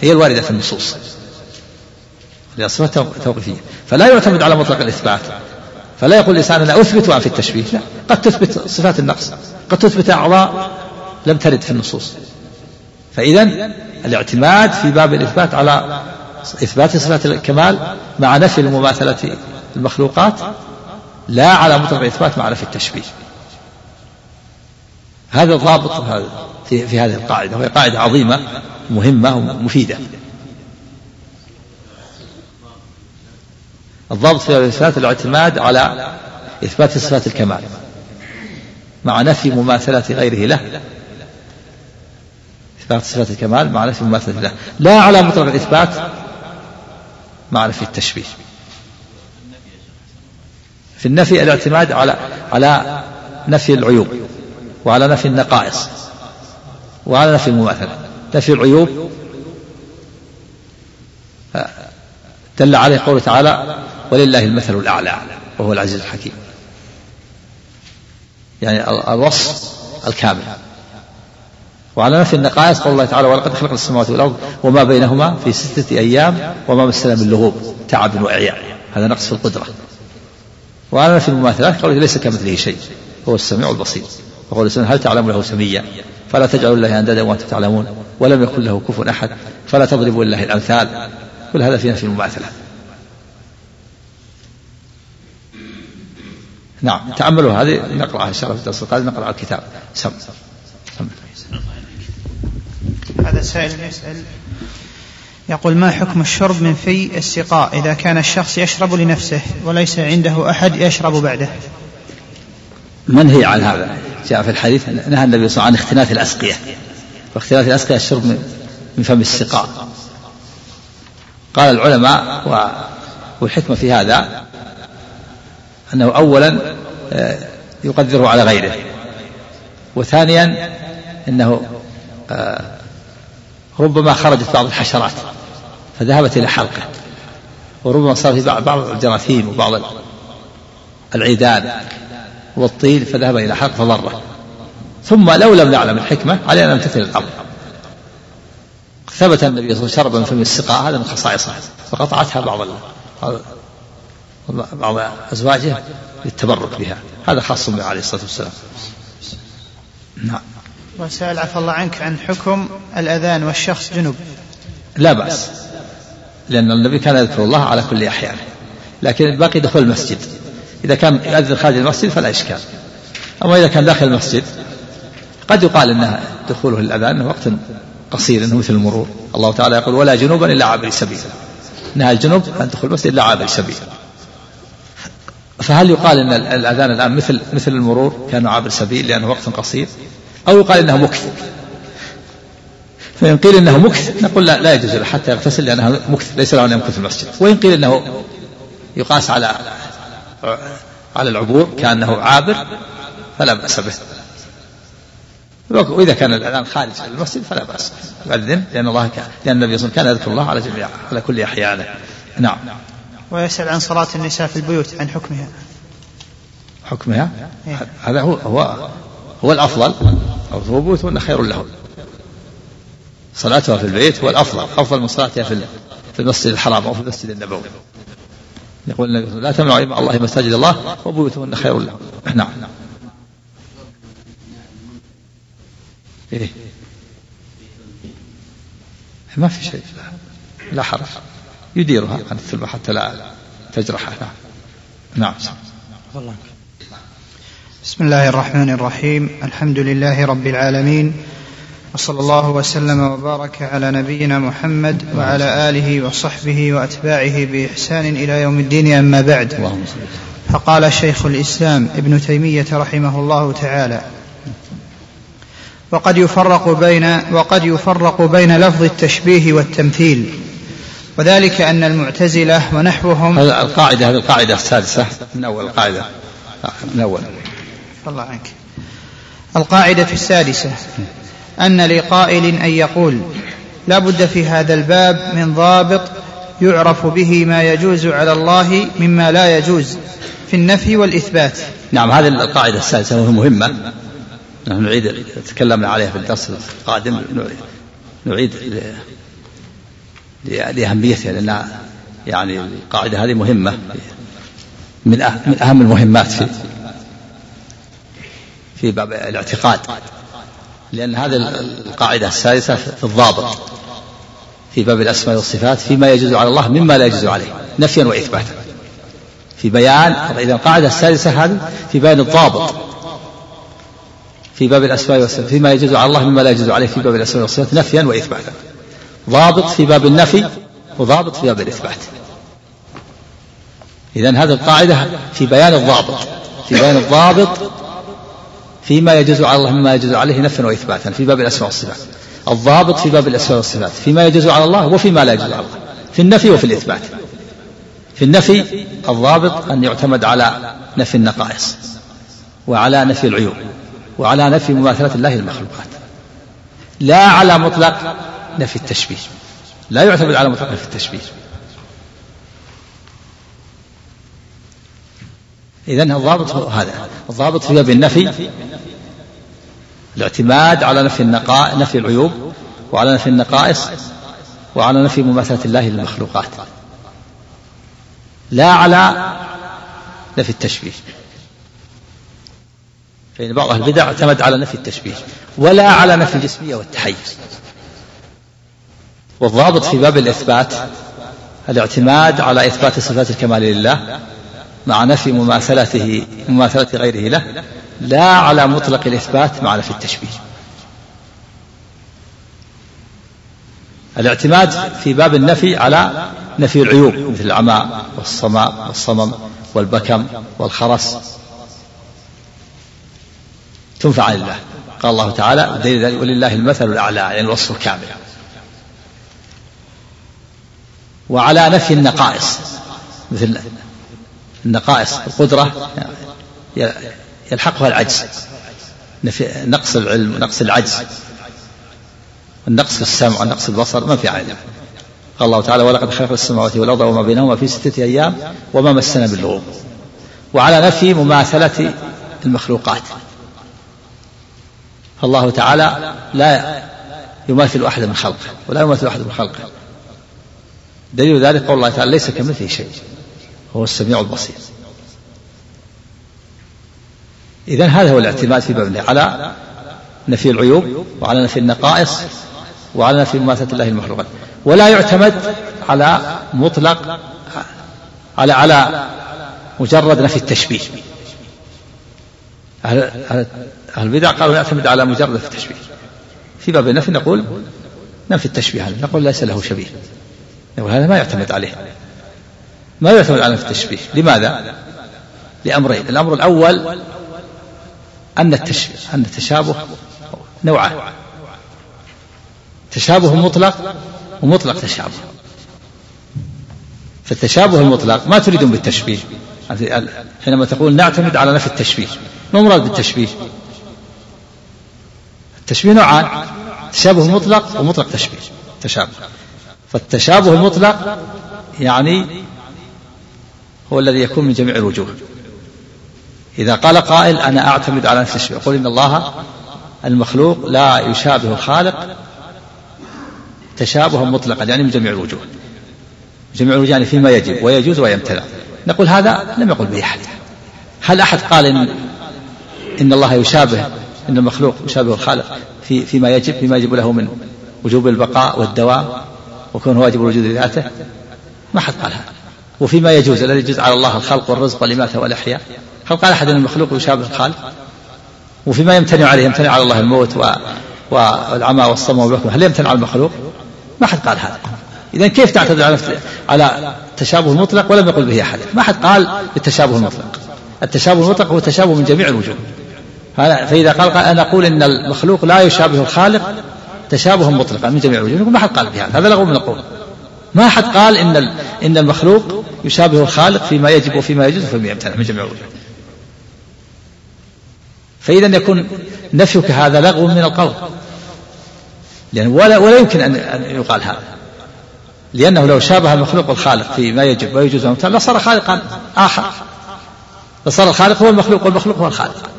هي الواردة في النصوص. لأن صفات توقيفية. فلا يعتمد على مطلق الإثبات. فلا يقول الإنسان أنا أثبت وأنفي التشبيه. لا قد تثبت صفات النقص. قد تثبت أعضاء لم ترد في النصوص. فإذا الاعتماد في باب الإثبات على إثبات صفات الكمال مع نفي المماثلة المخلوقات لا على مطلق الإثبات مع نفي التشبيه. هذا الضابط في, في هذه القاعدة وهي قاعدة عظيمة مهمة ومفيدة. الضابط في الإثبات الاعتماد على إثبات صفات الكمال مع نفي مماثلة غيره له. إثبات صفات الكمال مع نفي مماثلة له. لا على مطلق الإثبات مع نفي التشبيه. في النفي الاعتماد على على نفي العيوب وعلى نفي النقائص وعلى نفي المماثلة. نفي العيوب دل عليه قوله تعالى ولله المثل الأعلى وهو العزيز الحكيم. يعني الوصف الكامل. وعلى نفي النقائص قول الله تعالى ولقد خلقنا السماوات والأرض وما بينهما في ستة أيام وما مسنا من لغوب تعب وإعياء هذا نقص في القدرة. وعلى نفي المماثلات قوله ليس كمثله شيء هو السميع البصير. وقول سبحانه هل تعلم له سميا؟ فلا تجعلوا الله أندادا وأنتم تعلمون ولم يكن له كفوا أحد فلا تضربوا لله الأمثال. كل هذا في نفي المماثلة. نعم تأملوا هذه نقرأها إن شاء الله في الدرس القادم نقرأ الكتاب. سم. سم. هذا سائل يسأل يقول ما حكم الشرب من في السقاء إذا كان الشخص يشرب لنفسه وليس عنده أحد يشرب بعده؟ منهي عن هذا؟ جاء في الحديث نهى النبي صلى الله عليه وسلم عن اختلاف الأسقية. واختلاف الأسقية الشرب من فم السقاء. قال العلماء والحكمة في هذا أنه أولا آه، يقدره على غيره. وثانيا أنه آه، ربما خرجت بعض الحشرات. فذهبت إلى حلقة. وربما صار في بعض الجراثيم وبعض العيدان والطين فذهب إلى حلق فضره ثم لو لم نعلم الحكمة علينا أن نمتثل الأمر. ثبت النبي صلى الله عليه وسلم شرب من فم السقاء هذا من خصائصه. فقطعتها بعض بعض أزواجه للتبرك بها. هذا خاص به عليه الصلاة والسلام. نعم. وسأل عفى الله عنك عن حكم الأذان والشخص جنب لا بأس. لأن النبي كان يذكر الله على كل أحيانه لكن الباقي دخول المسجد. إذا كان يؤذن خارج المسجد فلا إشكال. أما إذا كان داخل المسجد قد يقال أنها دخوله الأذان وقت قصير أنه مثل المرور. الله تعالى يقول ولا جنوبا إلا عابر سبيل. نهى الجنوب أن تدخل المسجد إلا عابر سبيل. فهل يقال إن الأذان الآن مثل مثل المرور؟ كانه عابر سبيل لأنه وقت قصير. أو يقال إنه مكث. فإن قيل إنه مكث نقول لا لا يجوز له حتى يغتسل لأنها مكث ليس له أن يمكث في المسجد. وإن قيل إنه يقاس على على العبور كأنه عابر فلا بأس به. وإذا كان الأذان خارج المسجد فلا بأس يؤذن لأن الله كان لأن النبي صلى الله عليه وسلم كان يذكر الله على جميع على كل أحيانه. نعم. ويسأل عن صلاة النساء في البيوت عن حكمها. حكمها؟ إيه؟ هذا هو هو هو الأفضل. أو بيوتهن خير لهن. صلاتها في البيت هو الأفضل أفضل من صلاتها في في المسجد الحرام أو في المسجد النبوي. يقول النبي لا تمنعوا الله مساجد الله وبيوتهن خير لهم نعم. إيه؟ ما في شيء. لا, لا حرج. يديرها عن الثلبة حتى لا تجرحها. نعم نعم. بسم الله الرحمن الرحيم. الحمد لله رب العالمين. وصلى الله وسلم وبارك على نبينا محمد وعلى آله وصحبه وأتباعه بإحسان إلى يوم الدين أما بعد. فقال شيخ الإسلام ابن تيمية رحمه الله تعالى وقد يفرق بين وقد يفرق بين لفظ التشبيه والتمثيل وذلك أن المعتزلة ونحوهم هذا القاعدة هذه القاعدة السادسة من أول القاعدة. من أول. الله عنك. القاعدة السادسة أن لقائل أن يقول لا بد في هذا الباب من ضابط يعرف به ما يجوز على الله مما لا يجوز في النفي والإثبات. نعم هذه القاعدة السادسة وهي مهمة. نحن نعيد تكلمنا عليها في الدرس القادم. نعيد لأهميتها لأن يعني القاعدة هذه مهمة. من من أهم المهمات في في باب الاعتقاد. لأن هذه القاعدة السادسة في الضابط في باب الأسماء والصفات فيما يجوز على الله مما لا يجوز عليه نفيا وإثباتا. في بيان إذا القاعدة السادسة هذه في بيان الضابط في باب الأسماء والصفات فيما يجوز على الله مما لا يجوز عليه في باب الأسماء والصفات نفيا وإثباتا. ضابط في باب النفي وضابط في باب الإثبات. إذا هذه القاعدة في بيان الضابط في بيان الضابط فيما يجوز على الله مما يجوز عليه نفيا وإثباتا في باب الأسماء والصفات. الضابط في باب الأسماء والصفات. فيما يجوز على الله وفيما لا يجوز على الله. في النفي وفي الإثبات. في النفي الضابط أن يعتمد على نفي النقائص وعلى نفي العيوب وعلى نفي مماثلة الله للمخلوقات. لا على مطلق نفي التشبيه. لا يعتمد على مطلق نفي التشبيه. إذا الضابط هذا. الضابط في باب النفي الاعتماد على نفي النقاء نفي العيوب وعلى نفي النقائص وعلى نفي مماثلة الله للمخلوقات. لا على نفي التشبيه. فإن بعض أهل البدع اعتمد على نفي التشبيه ولا على نفي الجسمية والتحيز. والضابط في باب الإثبات الاعتماد على إثبات صفات الكمال لله مع نفي مماثلته مماثلة غيره له لا على مطلق الإثبات مع نفي التشبيه. الاعتماد في باب النفي على نفي العيوب مثل العماء والصماء والصمم والبكم والخرس. تنفع عن الله. قال الله تعالى ولله المثل الأعلى يعني الوصف الكامل. وعلى نفي النقائص مثل النقائص القدرة يلحقها العجز. نقص العلم ونقص العجز. النقص في السمع ونقص البصر ما في علم قال الله تعالى ولقد خلق السماوات والأرض وما بينهما في ستة أيام وما مسنا باللغوب وعلى نفي مماثلة المخلوقات. فالله تعالى لا يماثل أحد من خلقه ولا يماثل أحد من خلقه. دليل ذلك قول الله تعالى ليس كمثله شيء هو السميع البصير. إذا هذا هو الاعتماد في باب على نفي العيوب وعلى نفي النقائص وعلى نفي مماثلة الله المخلوقات. ولا يعتمد على مطلق على على مجرد نفي التشبيه. أهل, البدع قالوا يعتمد على مجرد نفي التشبيه. في باب النفي نقول نفي التشبيه هذا نقول ليس له شبيه. نقول هذا ما يعتمد عليه. ما يعتمد على نفي التشبيه. لماذا؟ لأمرين. الأمر الأول أن أن التشابه نوعان. تشابه مطلق ومطلق تشابه. فالتشابه المطلق ما تريدون بالتشبيه. حينما تقول نعتمد على نفي التشبيه. ما مراد بالتشبيه. التشبيه نوعان. تشابه مطلق ومطلق تشبيه. تشابه. فالتشابه المطلق يعني هو الذي يكون من جميع الوجوه. إذا قال قائل أنا أعتمد على نفس التشبيه يقول إن الله المخلوق لا يشابه الخالق تشابها مطلقا يعني من جميع الوجوه. جميع الوجوه يعني فيما يجب ويجوز ويمتنع. نقول هذا لم يقل به أحد. هل أحد قال إن إن الله يشابه إن المخلوق يشابه الخالق في فيما يجب؟ فيما يجب له من وجوب البقاء والدوام وكونه واجب الوجود لذاته ما حد قال هذا. وفيما يجوز الذي يجوز على الله الخلق والرزق والإماتة والإحياء. هل قال أحد أن المخلوق يشابه الخالق؟ وفيما يمتنع عليه يمتنع على الله الموت و... والعمى والصم والبكم هل يمتنع على المخلوق؟ ما حد قال هذا. إذا كيف تعتمد على على التشابه المطلق ولم يقل به أحد؟ ما حد قال بالتشابه المطلق. التشابه المطلق هو تشابه من جميع الوجوه. فإذا قال, قال أنا أقول إن المخلوق لا يشابه الخالق تشابها مطلقا من جميع الوجوه. ما حد قال بهذا. هذا لغو من القول ما حد قال إن إن المخلوق يشابه الخالق فيما يجب وفيما يجوز وفيما يمتنع من جميع الوجوه. فإذا يكون نفيك هذا لغو من القول. لأن ولا, ولا يمكن أن يقال هذا. لأنه لو شابه المخلوق الخالق فيما يجب ويجوز ويمتنع لصار خالقا آخر. لصار الخالق هو المخلوق والمخلوق هو الخالق.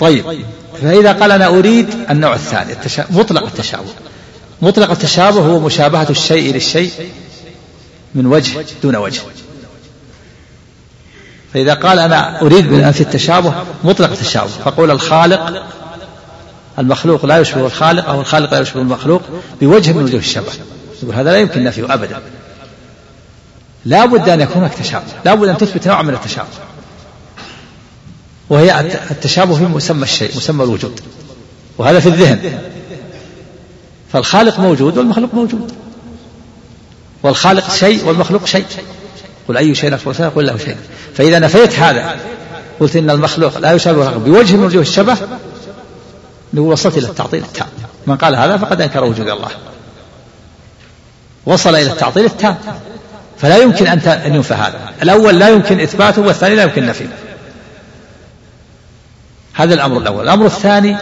طيب فإذا قال أنا أريد النوع الثاني مطلق التشابه. مطلق التشابه هو مشابهة الشيء للشيء من وجه دون وجه. فإذا قال أنا أريد من أنفي التشابه مطلق التشابه. فقول الخالق المخلوق لا يشبه الخالق أو الخالق لا يشبه المخلوق بوجه من وجوه الشبه. يقول هذا لا يمكن نفيه أبدا. لا بد أن يكون هناك تشابه. لا بد أن تثبت نوع من التشابه. وهي التشابه في مسمى الشيء مسمى الوجود. وهذا في الذهن. فالخالق موجود والمخلوق موجود. والخالق شيء والمخلوق شيء. قل أي شيء شيء قل له شيء. فإذا نفيت هذا قلت إن المخلوق لا يشابه بوجه من وجوه الشبه وصلت إلى التعطيل التام. من قال هذا فقد أنكر وجود الله. وصل إلى التعطيل التام. فلا يمكن أن أن ينفى هذا. الأول لا يمكن إثباته والثاني لا يمكن نفيه. هذا الأمر الأول. الأمر الثاني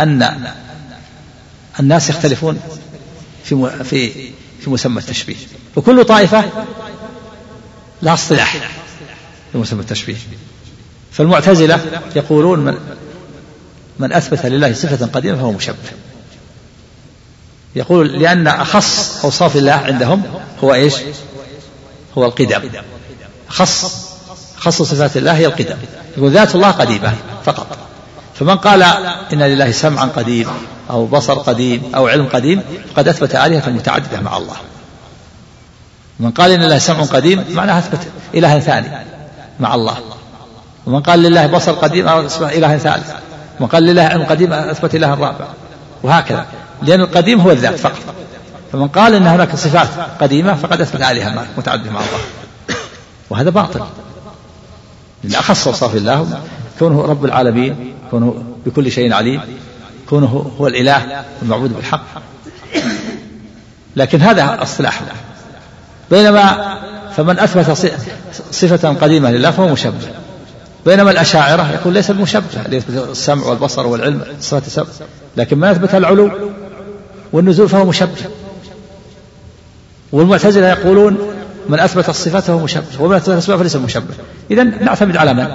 أن الناس يختلفون في في في مسمى التشبيه. وكل طائفة لها اصطلاح. في مسمى التشبيه. فالمعتزلة يقولون من من أثبت لله صفة قديمة فهو مشبه. يقول لأن أخص أوصاف الله عندهم هو إيش؟ هو القدم. أخص أخص صفات الله هي القدم. يقول ذات الله قديمة فقط. فمن قال إن لله سمعا قديم أو بصر قديم أو علم قديم فقد أثبت آلهة متعددة مع الله. من قال إن لله سمع قديم معناه أثبت إلها ثاني مع الله. ومن قال لله بصر قديم أثبت إلها ثالث. ومن قال لله علم قديم أثبت إلها رابع وهكذا. لأن القديم هو الذات فقط. فمن قال إن هناك صفات قديمة فقد أثبت آلهة متعددة مع الله. وهذا باطل. لأن أخص أوصاف الله كونه رب العالمين كونه بكل شيء عليم كونه هو الإله المعبود بالحق. لكن هذا اصطلاح بينما فمن أثبت صفة قديمة لله فهو مشبه. بينما الأشاعرة يقول ليس بمشبه ليثبت السمع والبصر والعلم صفات السمع لكن من أثبت العلو والنزول فهو مشبه. والمعتزلة يقولون من أثبت الصفات فهو مشبه ومن أثبت الأسماء فليس مشبه. إذا نعتمد على من؟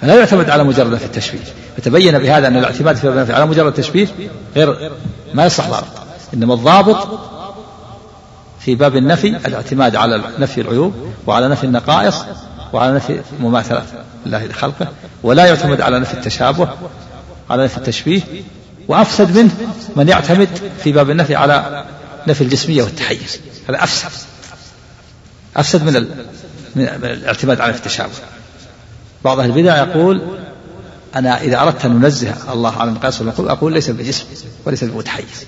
فلا يعتمد على مجرد في التشبيه. فتبين بهذا أن الاعتماد في على مجرد التشبيه غير ما يصح ضابط إنما الضابط في باب النفي الاعتماد على نفي العيوب وعلى نفي النقائص وعلى نفي مماثلة الله لخلقه ولا يعتمد على نفي التشابه على نفي التشبيه. وأفسد منه من يعتمد في باب النفي على نفي الجسمية والتحيز. هذا أفسد. أفسد من, من الاعتماد على التشابه. بعض أهل البدع يقول أنا إذا أردت أن ننزه الله عن القياس والمخلوق أقول ليس بجسم وليس بمتحيز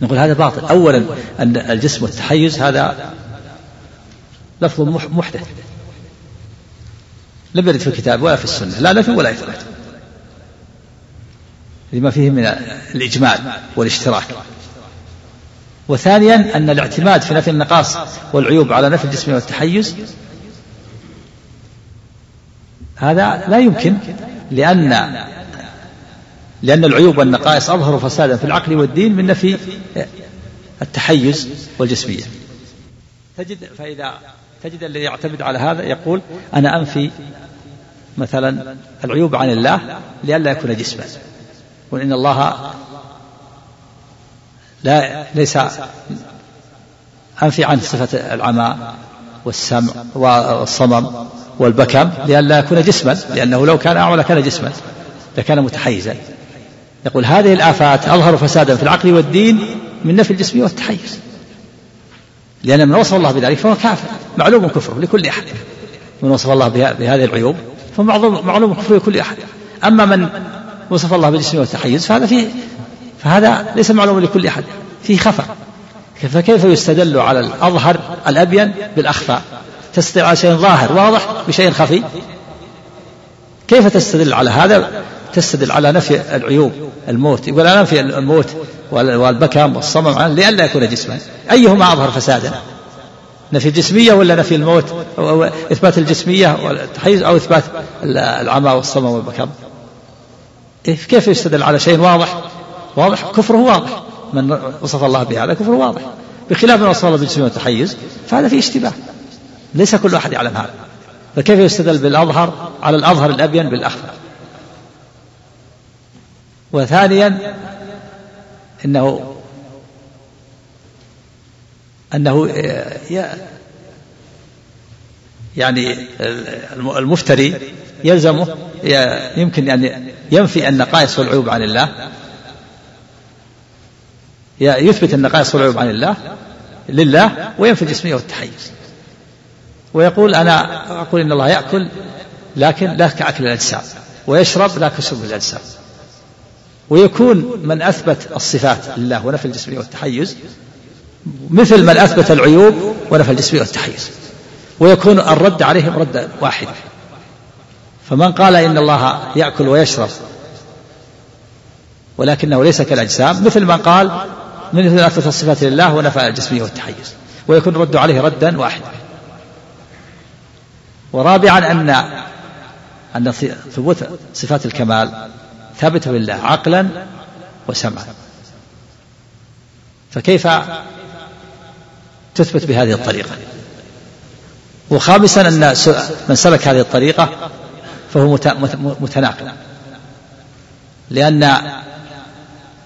نقول هذا باطل. أولا أن الجسم والتحيز هذا لفظ محدث. لم يرد في الكتاب ولا في السنة. لا نفي ولا إثبات لما فيه من الإجمال والاشتراك. وثانيا أن الاعتماد في نفي النقاص والعيوب على نفي الجسم والتحيز هذا لا يمكن لأن لأن العيوب والنقائص أظهر فسادا في العقل والدين من نفي التحيز والجسمية. تجد فإذا تجد الذي يعتمد على هذا يقول أنا أنفي مثلا العيوب عن الله لئلا يكون جسما. وإن الله لا ليس أنفي عن صفة العمى والسمع والصمم والبكم لئلا يكون جسما لأنه لو كان أعمى لكان جسما لكان متحيزا. يقول هذه الآفات أظهر فسادا في العقل والدين من نفي الجسمية والتحيز. لأن من وصف الله بذلك فهو كافر. معلوم كفره لكل أحد. من وصف الله بهذه العيوب فمعلوم كفره لكل أحد. أما من وصف الله بالجسم والتحيز فهذا فيه فهذا ليس معلوم لكل أحد. فيه خفى. فكيف يستدل على الأظهر الأبين بالأخفى؟ تستدل على شيء ظاهر واضح بشيء خفي؟ كيف تستدل على هذا؟ تستدل على نفي العيوب الموت يقول أنا نفي الموت والبكم والصمم لئلا يكون جسما. أيهما أظهر فسادا؟ نفي الجسمية ولا نفي الموت؟ أو إثبات الجسمية والتحيز أو إثبات العمى والصمم والبكم إيه، كيف يستدل على شيء واضح؟ واضح كفره واضح. من وصف الله بهذا كفره واضح. بخلاف من وصف الله بالجسمية والتحيز فهذا فيه اشتباه. ليس كل أحد يعلم هذا. فكيف يستدل بالأظهر على الأظهر الأبين بالأخفى وثانيا إنه أنه يعني المفتري يلزمه يمكن أن ينفي النقائص والعيوب عن الله. يثبت النقائص والعيوب عن الله لله وينفي الجسمية والتحيز. ويقول أنا أقول إن الله يأكل لكن لا كأكل الأجسام. ويشرب لا كشرب الأجسام. ويكون من أثبت الصفات لله ونفى الجسمية والتحيز مثل من أثبت العيوب ونفى الجسمية والتحيز. ويكون الرد عليهم ردا واحدا فمن قال إن الله يأكل ويشرب ولكنه ليس كالأجسام مثل من قال من مثل أثبت الصفات لله ونفى الجسمية والتحيز. ويكون الرد عليه ردا واحدا ورابعا أن أن ثبوت صفات الكمال. ثابتة بالله عقلا وسمعا. فكيف تثبت بهذه الطريقة؟ وخامسا أن من سلك هذه الطريقة فهو متناقض. لأن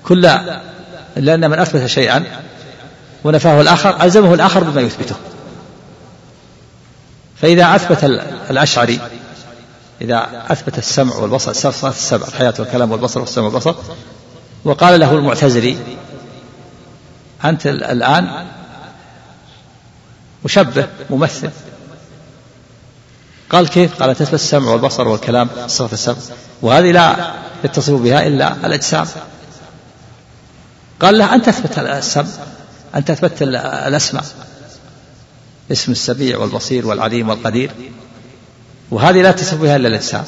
كل لأن من أثبت شيئا ونفاه الآخر ألزمه الآخر بما يثبته. فإذا أثبت الأشعري إذا أثبت السمع والبصر صفات السبع الحياة والكلام والبصر والسمع والبصر. وقال له المعتزلي أنت الآن مشبه ممثل. قال كيف؟ قال تثبت السمع والبصر والكلام صفات السبع وهذه لا يتصف بها إلا الأجسام. قال له أنت تثبت السمع أنت أثبت الأسماء. اسم السميع والبصير والعليم والقدير. وهذه لا تصف بها إلا الإنسان.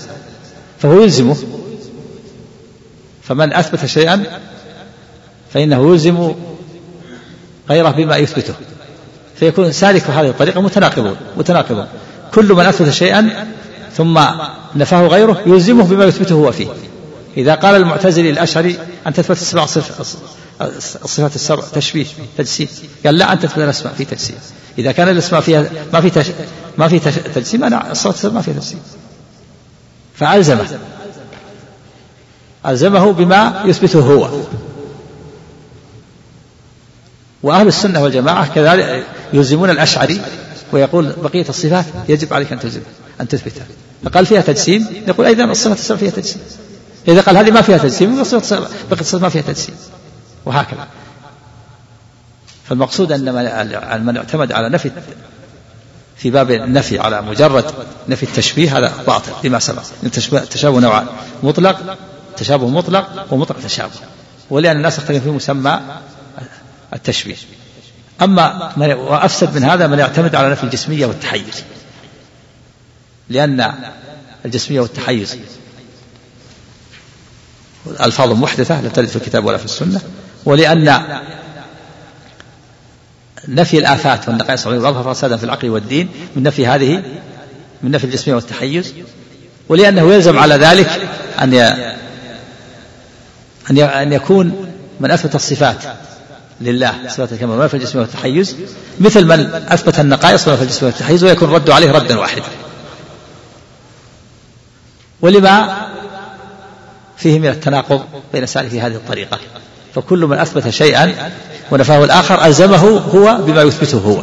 فهو يلزمه فمن أثبت شيئا فإنه يلزم غيره بما يثبته. فيكون سالك هذه الطريقة متناقضون متناقضون. كل من أثبت شيئا ثم نفاه غيره يلزمه بما يثبته هو فيه. إذا قال المعتزلي الأشعري أن تثبت السبع الصفات السبع تشبيه تجسيم. قال لا أنت تثبت الأسماء في تجسيم. إذا كان الأسماء فيها ما في. ما في. تجسيم؟ أنا الصفات ما فيها تجسيم. فألزمه. ألزمه بما يثبته هو. وأهل السنة والجماعة كذلك يلزمون الأشعري ويقول بقية الصفات يجب عليك أن تلزم أن تثبتها فقال فيها تجسيم؟ يقول أيضا الصفات السبع فيها تجسيم. إذا قال هذه ما فيها تجسيم بقية الصفات ما فيها تجسيم. وهكذا. فالمقصود أن من اعتمد على نفي في باب النفي على مجرد نفي التشبيه هذا باطل لما سبق. التشابه نوعان مطلق تشابه مطلق ومطلق تشابه. ولأن الناس يختلفون في مسمى التشبيه. أما وأفسد من هذا من يعتمد على نفي الجسمية والتحيز. لأن الجسمية والتحيز ألفاظ محدثة لا ترد في الكتاب ولا في السنة. ولأن نفي الآفات والنقائص والأظهر فسادا في العقل والدين من نفي هذه من نفي الجسمية والتحيز. ولأنه يلزم على ذلك أن أن أن يكون من أثبت الصفات لله صفات الكمال. ونفى الجسم والتحيز. مثل من أثبت النقائص ونفى الجسم والتحيز ويكون الرد عليه ردا واحدا. ولما فيه من التناقض بين سالك هذه الطريقة. فكل من أثبت شيئا ونفاه الآخر ألزمه هو بما يثبته هو.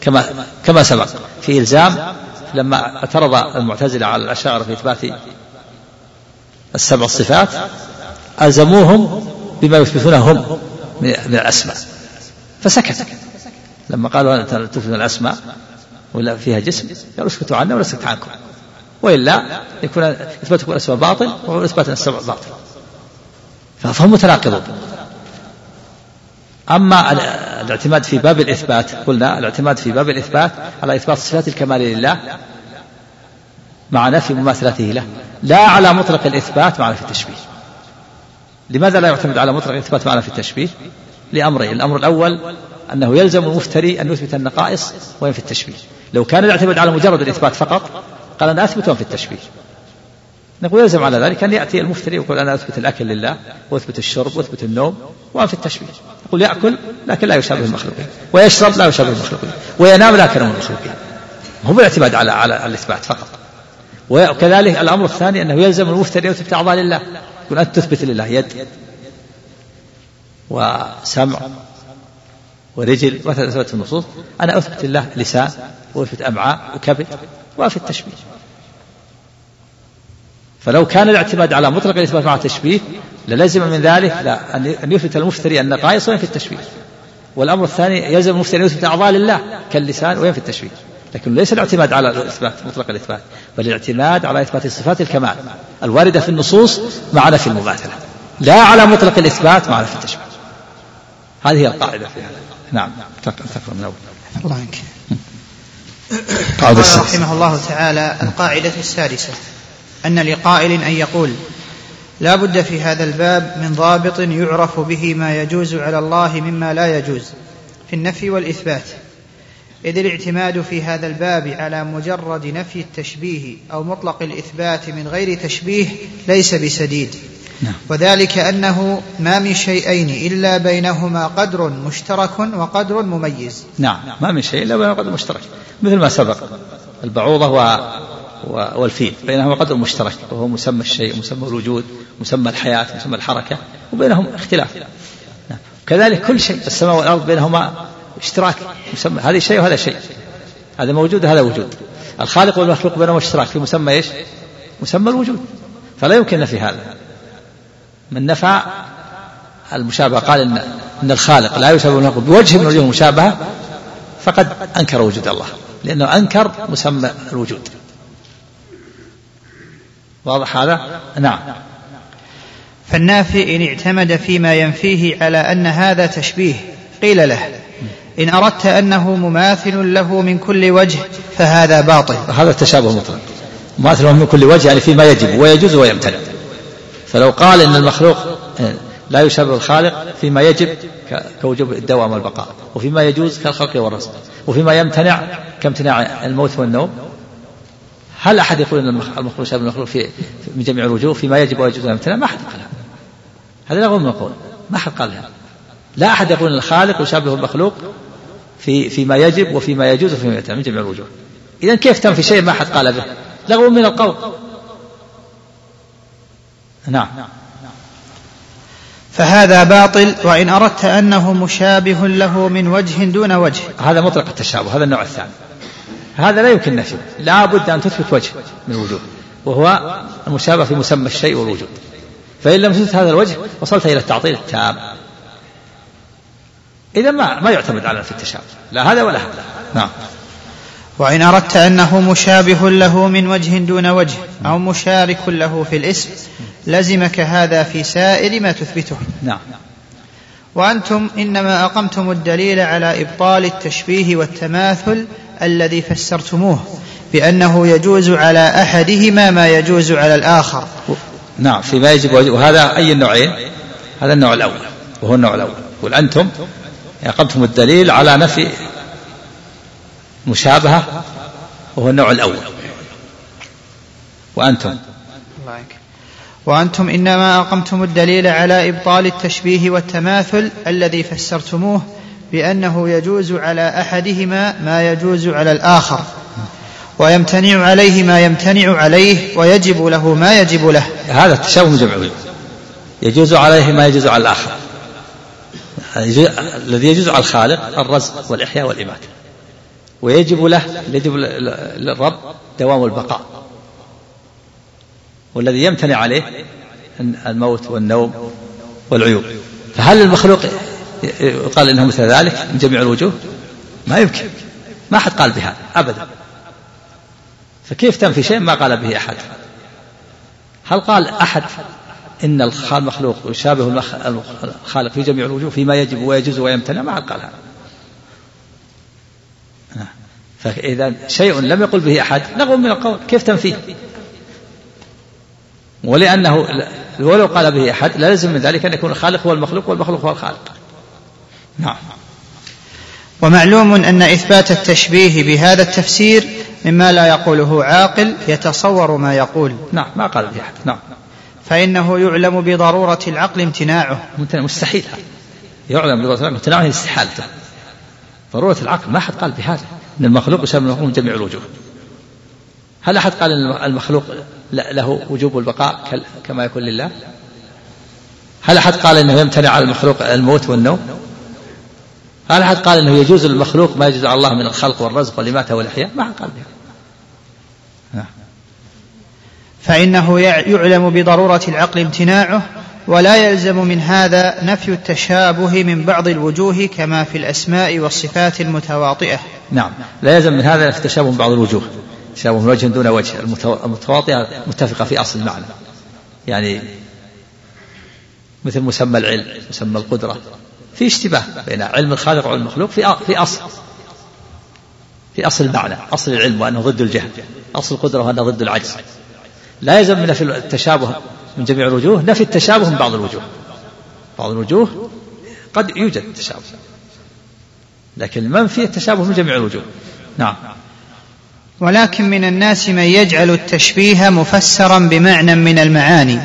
كما كما سبق في إلزام لما اعترض المعتزلة على الأشاعرة في إثبات السبع الصفات ألزموهم بما يثبتونه هم من الأسماء. فسكت. لما قالوا أنت تثبت الأسماء ولا فيها جسم قالوا اسكتوا عنا ولا اسكت عنكم. وإلا يكون إثباتكم الأسماء باطل وإثبات السبع باطل. فهم متناقضون أما الاعتماد في باب الإثبات قلنا الاعتماد في باب الإثبات على إثبات صفات الكمال لله مع نفي مماثلته له لا على مطلق الإثبات مع نفي التشبيه. لماذا لا يعتمد على مطلق الإثبات مع نفي التشبيه؟ لأمرين الأمر الأول أنه يلزم المفتري أن يثبت النقائص وينفي التشبيه. لو كان يعتمد على مجرد الإثبات فقط قال أنا أثبت وأنفي التشبيه. نقول يلزم على ذلك أن يأتي المفتري ويقول أنا أثبت الأكل لله وأثبت الشرب وأثبت النوم وأنفي التشبيه. يقول يأكل لكن لا يشابه المخلوقين. ويشرب لا يشابه المخلوقين. وينام لكن من المخلوقين. هو الاعتماد على على الإثبات فقط. وكذلك الأمر الثاني أنه يلزم المفتري أن يثبت أعضاء لله. يقول أنت تثبت لله يد وسمع ورجل. مثلا أثبت النصوص. أنا أثبت لله لسان وأثبت أمعاء وكبد وفي التشبيه. فلو كان الاعتماد على مطلق الإثبات مع التشبيه للزم من ذلك لا أن يثبت المفتري النقائص وينفي التشبيه. والأمر الثاني يلزم المفتري أن يثبت أعضاء لله كاللسان وينفي التشبيه. لكن ليس الاعتماد على الإثبات مطلق الإثبات بل الاعتماد على إثبات صفات الكمال الواردة في النصوص مع نفي المماثلة لا على مطلق الإثبات مع نفي التشبيه. هذه هي القاعدة في هذا. نعم تقرأ من أول. الله عنك. قال رحمه الله تعالى القاعدة السادسة. أن لقائل أن يقول لا بد في هذا الباب من ضابط يعرف به ما يجوز على الله مما لا يجوز في النفي والإثبات. إذ الاعتماد في هذا الباب على مجرد نفي التشبيه أو مطلق الإثبات من غير تشبيه ليس بسديد. نعم. وذلك أنه ما من شيئين إلا بينهما قدر مشترك وقدر مميز. نعم. ما من شيء إلا بينهما قدر مشترك. مثل ما سبق البعوضة و... والفيل بينهما قدر مشترك وهو مسمى الشيء مسمى الوجود مسمى الحياة مسمى الحركة وبينهم اختلاف. نعم. كذلك كل شيء السماء والأرض بينهما اشتراك مسمى هذا شيء وهذا شيء. هذا موجود وهذا وجود. الخالق والمخلوق بينهما اشتراك في مسمى إيش؟ مسمى الوجود. فلا يمكن نفي هذا. من نفى المشابهة قال إن إن الخالق لا يشابه المخلوق. بوجه من وجوه المشابهة فقد أنكر وجود الله لأنه أنكر مسمى الوجود. واضح هذا؟ نعم. فالنافي إن اعتمد فيما ينفيه على أن هذا تشبيه قيل له إن أردت أنه مماثل له من كل وجه فهذا باطل. هذا التشابه مطلق. مماثل من كل وجه يعني فيما يجب ويجوز ويمتنع. فلو قال إن المخلوق لا يشابه الخالق فيما يجب كوجوب الدوام والبقاء وفيما يجوز كالخلق والرزق وفيما يمتنع كامتناع الموت والنوم هل أحد يقول أن المخلوق يشابه المخلوق في من جميع الوجوه فيما يجب ويجوز ويمتنع ما أحد قال هذا. لا من القول ما أحد قال هذا. لا أحد يقول أن الخالق يشابه المخلوق في فيما يجب وفيما يجوز وفيما يمتنع من جميع الوجوه. إذا كيف تنفي شيء ما أحد قال به؟ لغو من القول. نعم. فهذا باطل وإن أردت أنه مشابه له من وجه دون وجه. هذا مطلق التشابه هذا النوع الثاني. هذا لا يمكن نفيه لا بد أن تثبت وجه من الوجود وهو المشابه في مسمى الشيء والوجود. فإن لم تثبت هذا الوجه وصلت إلى التعطيل التام. إذا ما ما يعتمد على في التشابه لا هذا ولا هذا. نعم. وإن أردت أنه مشابه له من وجه دون وجه أو مشارك له في الاسم لزمك هذا في سائر ما تثبته. نعم. وأنتم إنما أقمتم الدليل على إبطال التشبيه والتماثل الذي فسرتموه بأنه يجوز على أحدهما ما يجوز على الآخر. نعم فيما يجب وهذا أي النوعين؟ هذا النوع الأول وهو النوع الأول. قل أنتم أقمتم الدليل على نفي مشابهة وهو النوع الأول. وأنتم؟ وأنتم إنما أقمتم الدليل على إبطال التشبيه والتماثل الذي فسرتموه بأنه يجوز على أحدهما ما يجوز على الآخر ويمتنع عليه ما يمتنع عليه ويجب له ما يجب له. هذا التشابه جمع يجوز عليه ما يجوز على الآخر. الذي يجوز على الخالق الرزق والإحياء والإماتة. ويجب له يجب للرب دوام البقاء. والذي يمتنع عليه الموت والنوم والعيوب. فهل المخلوق يقال انه مثل ذلك من جميع الوجوه؟ ما يمكن. ما حد قال بهذا أبدا. فكيف تنفي شيء ما قال به أحد؟ هل قال أحد إن المخلوق يشابه الخالق في جميع الوجوه فيما يجب ويجوز ويمتنع؟ ما حد قال هذا. فإذا شيء لم يقل به أحد لغو من القول كيف تنفيه ولأنه ولو قال به أحد لا يلزم من ذلك أن يكون الخالق هو المخلوق والمخلوق هو الخالق. نعم. ومعلوم أن إثبات التشبيه بهذا التفسير مما لا يقوله عاقل يتصور ما يقول. نعم ما قال به أحد. نعم. فإنه يعلم بضرورة العقل امتناعه. مستحيل. يعلم بضرورة العقل امتناعه استحالته ضرورة العقل ما أحد قال بهذا أن المخلوق يسمى المخلوق من جميع الوجوه. هل أحد قال أن المخلوق له وجوب البقاء كما يكون لله؟ هل أحد قال أنه يمتنع على المخلوق الموت والنوم؟ هل أحد قال أنه يجوز للمخلوق ما يجوز على الله من الخلق والرزق والإماتة والإحياء؟ ما أحد قال بها نعم. فإنه يعلم بضرورة العقل امتناعه ولا يلزم من هذا نفي التشابه من بعض الوجوه كما في الأسماء والصفات المتواطئة. نعم. لا يلزم من هذا نفي التشابه من بعض الوجوه. تشابه من وجه دون وجه. المتواطئة متفقة في أصل المعنى. يعني مثل مسمى العلم مسمى القدرة. في اشتباه بين علم الخالق وعلم المخلوق في في أصل. في أصل المعنى أصل العلم وأنه ضد الجهل أصل القدرة وأنه ضد العجز. لا يلزم من نفي التشابه من جميع الوجوه نفي التشابه من بعض الوجوه. بعض الوجوه قد يوجد تشابه. لكن المنفي التشابه من جميع الوجوه؟ نعم. ولكن من الناس من يجعل التشبيه مفسرا بمعنى من المعاني.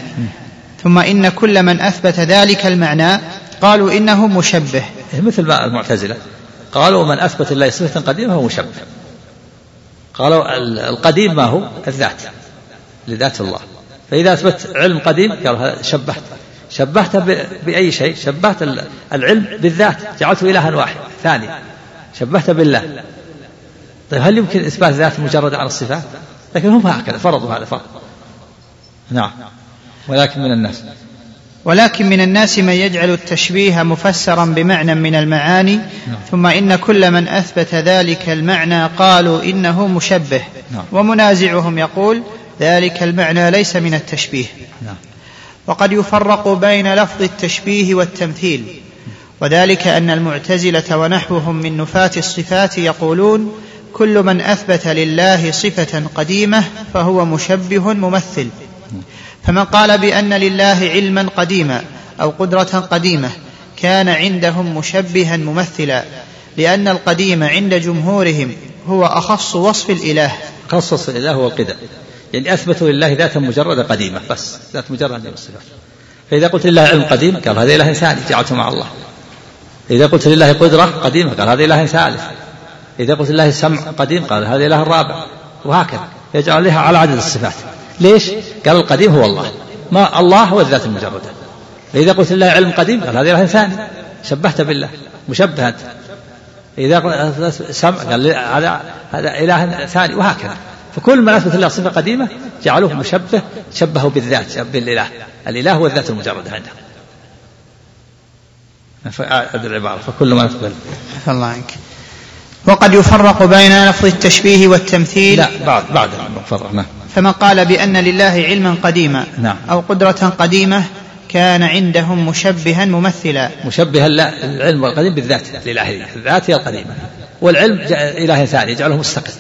ثم إن كل من أثبت ذلك المعنى قالوا إنه مشبه. مثل ما المعتزلة. قالوا من أثبت الله صفة قديمة هو مشبه. قالوا القديم ما هو؟ الذات. لذات الله. فإذا أثبت علم قديم قال شبهت. شبهت بأي شيء؟ شبهت العلم بالذات. جعلته إلها واحد ثاني. شبهت بالله. طيب هل يمكن إثبات ذات مجردة عن الصفات؟ لكن هم هكذا فرضوا هذا فرض. نعم. ولكن من الناس. ولكن من الناس من يجعل التشبيه مفسرا بمعنى من المعاني نعم. ثم إن كل من أثبت ذلك المعنى قالوا إنه مشبه نعم. ومنازعهم يقول ذلك المعنى ليس من التشبيه نعم. وقد يفرق بين لفظ التشبيه والتمثيل وذلك أن المعتزلة ونحوهم من نفاة الصفات يقولون كل من أثبت لله صفة قديمة فهو مشبه ممثل فمن قال بأن لله علما قديما أو قدرة قديمة كان عندهم مشبها ممثلا لأن القديم عند جمهورهم هو أخص وصف الإله. أخص وصف الإله هو يعني أثبتوا لله ذاتا مجردة قديمة بس ذات مجردة من الصفات فإذا قلت لله علم قديم قال هذا إله ثاني جعلته مع الله. إذا قلت لله قدرة قديمة قال هذا إله ثالث. إذا قلت لله سمع قديم قال هذا إله الرابع. وهكذا. يجعل لها على عدد الصفات. ليش؟ قال القديم هو الله. ما الله هو الذات المجردة. إذا قلت لله علم قديم قال هذا إله ثاني شبهت بالله. مشبه أنت. إذا قلت سمع قال هذا هذا إله ثاني وهكذا. فكل ما أثبت الله صفة قديمة جعلوه مشبه شبهه بالذات بالإله. الإله هو الذات المجردة عنده. فأعد العبارة فكل ما أثبت. الله عنك. وقد يفرق بين لفظ التشبيه والتمثيل. لا بعد بعد فرق نعم. فمن قال بأن لله علما قديما نعم. أو قدرة قديمة كان عندهم مشبها ممثلا. مشبها لا العلم والقديم بالذات لله الذات هي القديمة. والعلم إله ثاني يجعله مستقل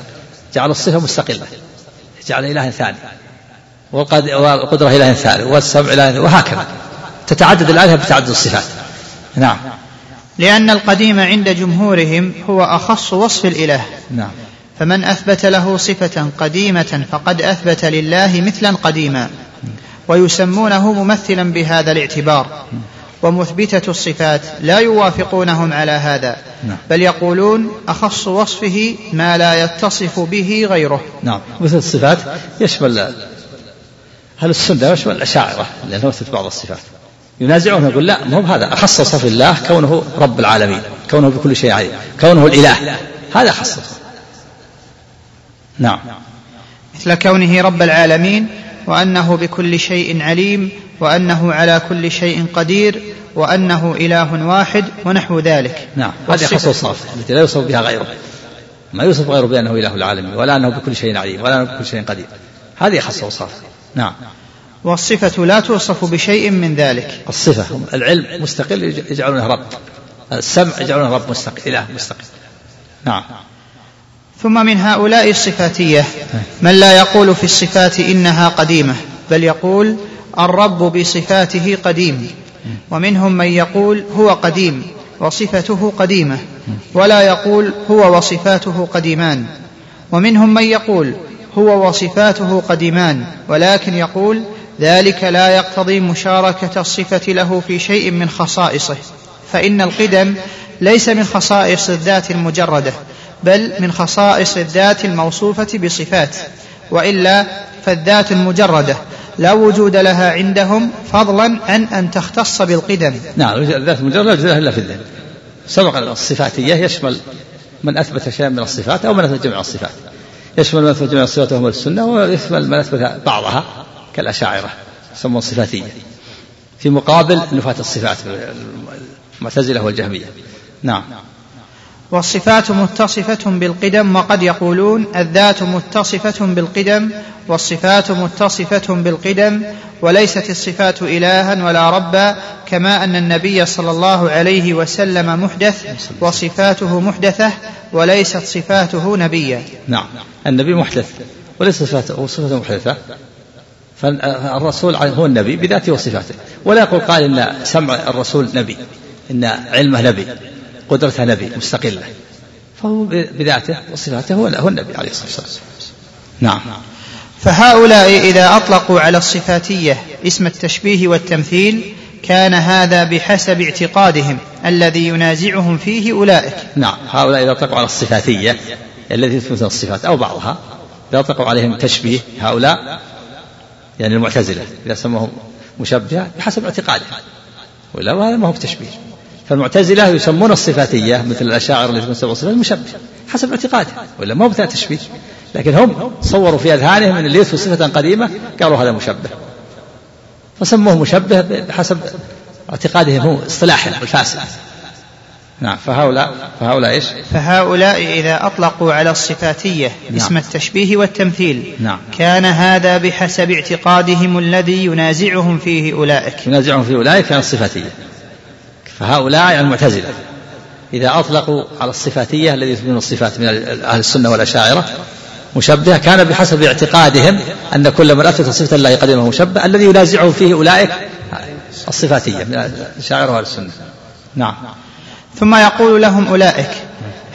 جعل الصفة مستقلة جعل إله ثاني. والقدرة إله ثاني والسمع إله وهكذا. تتعدد الآلهة بتعدد الصفات. نعم. لأن القديم عند جمهورهم هو أخص وصف الإله. نعم. فمن أثبت له صفة قديمة فقد أثبت لله مثلا قديما. ويسمونه ممثلا بهذا الاعتبار. ومثبتة الصفات لا يوافقونهم على هذا. نعم. بل يقولون أخص وصفه ما لا يتصف به غيره. نعم. مثل الصفات يشمل هل السنة يشمل الأشاعرة لأنه مثل بعض الصفات. ينازعون يقول لا مو هذا أخص وصف الله كونه رب العالمين كونه بكل شيء عليم كونه الإله. هذا أخص. نعم. مثل كونه رب العالمين وأنه بكل شيء عليم وأنه على كل شيء قدير وأنه إله واحد ونحو ذلك. نعم. هذه خصوص التي لا يوصف بها غيره. ما يوصف غيره بأنه إله العالمين ولا أنه بكل شيء عليم ولا أنه بكل شيء قدير. هذه الصرف. نعم. والصفة لا توصف بشيء من ذلك. الصفة العلم مستقل يجعلونه رب. السمع يجعلونه رب مستقل إله مستقل. نعم. ثم من هؤلاء الصفاتية من لا يقول في الصفات إنها قديمة بل يقول الرب بصفاته قديم. ومنهم من يقول هو قديم وصفته قديمة ولا يقول هو وصفاته قديمان. ومنهم من يقول هو وصفاته قديمان ولكن يقول ذلك لا يقتضي مشاركة الصفة له في شيء من خصائصه. فإن القدم ليس من خصائص الذات المجردة بل من خصائص الذات الموصوفة بصفات وإلا فالذات المجردة لا وجود لها عندهم فضلا عن أن تختص بالقدم. نعم الذات المجردة لا وجود لها إلا في الذهن سبق الصفاتية يشمل من أثبت شيئا من الصفات أو من أثبت جميع الصفات. يشمل من أثبت جميع الصفات وهم السنة ويشمل من أثبت بعضها كالأشاعرة يسمون صفاتية. في مقابل نفاة الصفات المعتزلة والجهمية. نعم. والصفات متصفة بالقدم وقد يقولون الذات متصفة بالقدم والصفات متصفة بالقدم وليست الصفات إلها ولا ربا كما أن النبي صلى الله عليه وسلم محدث وصفاته محدثة وليست صفاته نبيا. نعم. النبي محدث وليس صفاته صفته محدثة. فالرسول هو النبي بذاته وصفاته. ولا يقول قال إن سمع الرسول نبي إن علمه نبي. قدرته نبي مستقلة. فهو بذاته وصفاته هو النبي عليه الصلاة والسلام. نعم. فهؤلاء إذا أطلقوا على الصفاتية اسم التشبيه والتمثيل كان هذا بحسب اعتقادهم الذي ينازعهم فيه أولئك. نعم. هؤلاء إذا أطلقوا على الصفاتية التي تثبت الصفات أو بعضها إذا أطلقوا عليهم تشبيه هؤلاء يعني المعتزلة إذا سموهم مشبهة بحسب اعتقادهم. ولا هذا ما هو بتشبيه. فالمعتزلة يسمون الصفاتية مثل الأشاعرة التي تسمون الصفات مشبه حسب اعتقاده ولا ما هو بتاع تشبيه لكن هم صوروا في أذهانهم أن اللي يثبت صفة قديمة قالوا هذا مشبه فسموه مشبه بحسب اعتقادهم هو اصطلاحهم الفاسد نعم فهؤلاء فهؤلاء إيش؟ فهؤلاء إذا أطلقوا على الصفاتية نعم. اسم التشبيه والتمثيل نعم. كان هذا بحسب اعتقادهم الذي ينازعهم فيه أولئك ينازعهم فيه أولئك كان الصفاتية فهؤلاء المعتزلة. إذا أطلقوا على الصفاتية الذي يثبتون الصفات من أهل السنة والأشاعرة مشبهة كان بحسب اعتقادهم أن كل من أثبت صفة الله قديمة مشبه الذي ينازعهم فيه أولئك الصفاتية من الأشاعرة وأهل السنة. نعم. ثم يقول لهم أولئك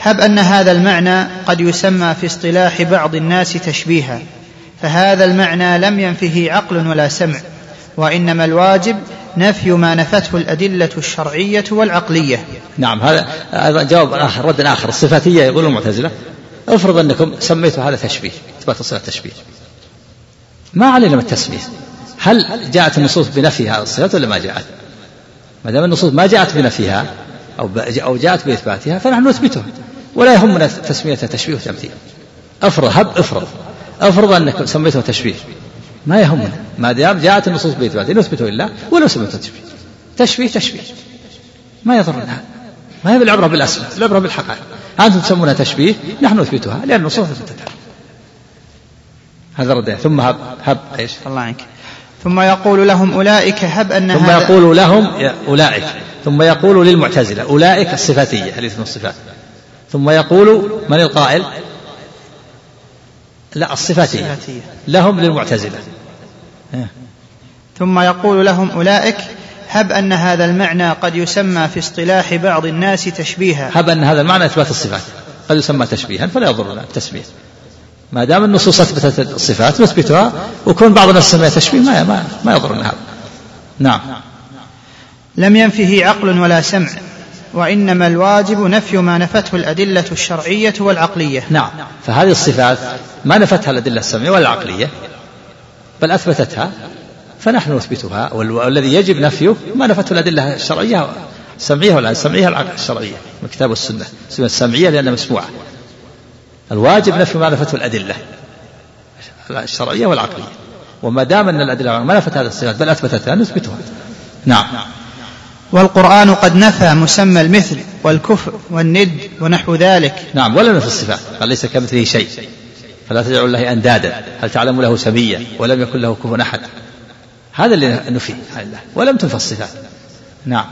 هب أن هذا المعنى قد يسمى في اصطلاح بعض الناس تشبيها فهذا المعنى لم ينفه عقل ولا سمع وإنما الواجب نفي ما نفته الأدلة الشرعية والعقلية. نعم هذا هذا جواب آخر رد آخر. الصفاتية يقول المعتزلة افرض أنكم سميتوا هذا تشبيه إثبات الصفة تشبيه. ما علينا من التسمية. هل جاءت النصوص بنفي هذه الصفات ولا ما جاءت؟ ما دام النصوص ما جاءت بنفيها أو أو جاءت بإثباتها فنحن نثبتها. ولا يهمنا تسمية تشبيه وتمثيل. افرض هب افرض. افرض أنك سميته تشبيه. ما يهمنا ما دام جاءت النصوص بإثباته نثبته لله ولو سميته تشبيه تشبيه تشبيه. ما يضرنا. هذا ما هي بالعبرة بالأسماء العبرة بالحقائق. أنتم تسمونها تشبيه نحن نثبتها لأن النصوص اثبتتها هذا رد. ثم هب هب إيش؟ الله عنك. ثم يقول لهم أولئك هب أن ثم يقول لهم أولئك. ثم يقول للمعتزلة أولئك الصفاتية الاسم الصفات. ثم يقول من القائل؟ لا الصفاتية. لهم للمعتزلة. ثم يقول لهم أولئك هب أن هذا المعنى قد يسمى في اصطلاح بعض الناس تشبيها. هب أن هذا المعنى إثبات الصفات. قد يسمى تشبيها فلا يضرنا التسمية ما دام النصوص أثبتت الصفات نثبتها وكون بعض الناس سميها تشبيه ما ما, ما يضرنا هذا نعم. لم ينفه عقل ولا سمع وإنما الواجب نفي ما نفته الأدلة الشرعية والعقلية. نعم. فهذه الصفات ما نفتها الأدلة السمعية ولا العقلية بل أثبتتها فنحن نثبتها. والذي يجب نفيه ما نفته الأدلة الشرعية السمعية ولا السمعية الشرعية من الكتاب والسنة السنة السمعية لأنها مسموعة. الواجب نفي ما نفته الأدلة الشرعية والعقلية. وما دام أن الأدلة ما نفت هذه الصفات بل أثبتتها نثبتها. نعم. والقرآن قد نفى مسمى المثل والكفر والند ونحو ذلك. نعم ولا نفي الصفات قال ليس كمثله شيء. فلا تجعلوا الله أندادا. هل تعلم له سبيا ولم يكن له كفوا أحد؟ هذا اللي نفي. ولم تنفى الصفات. نعم.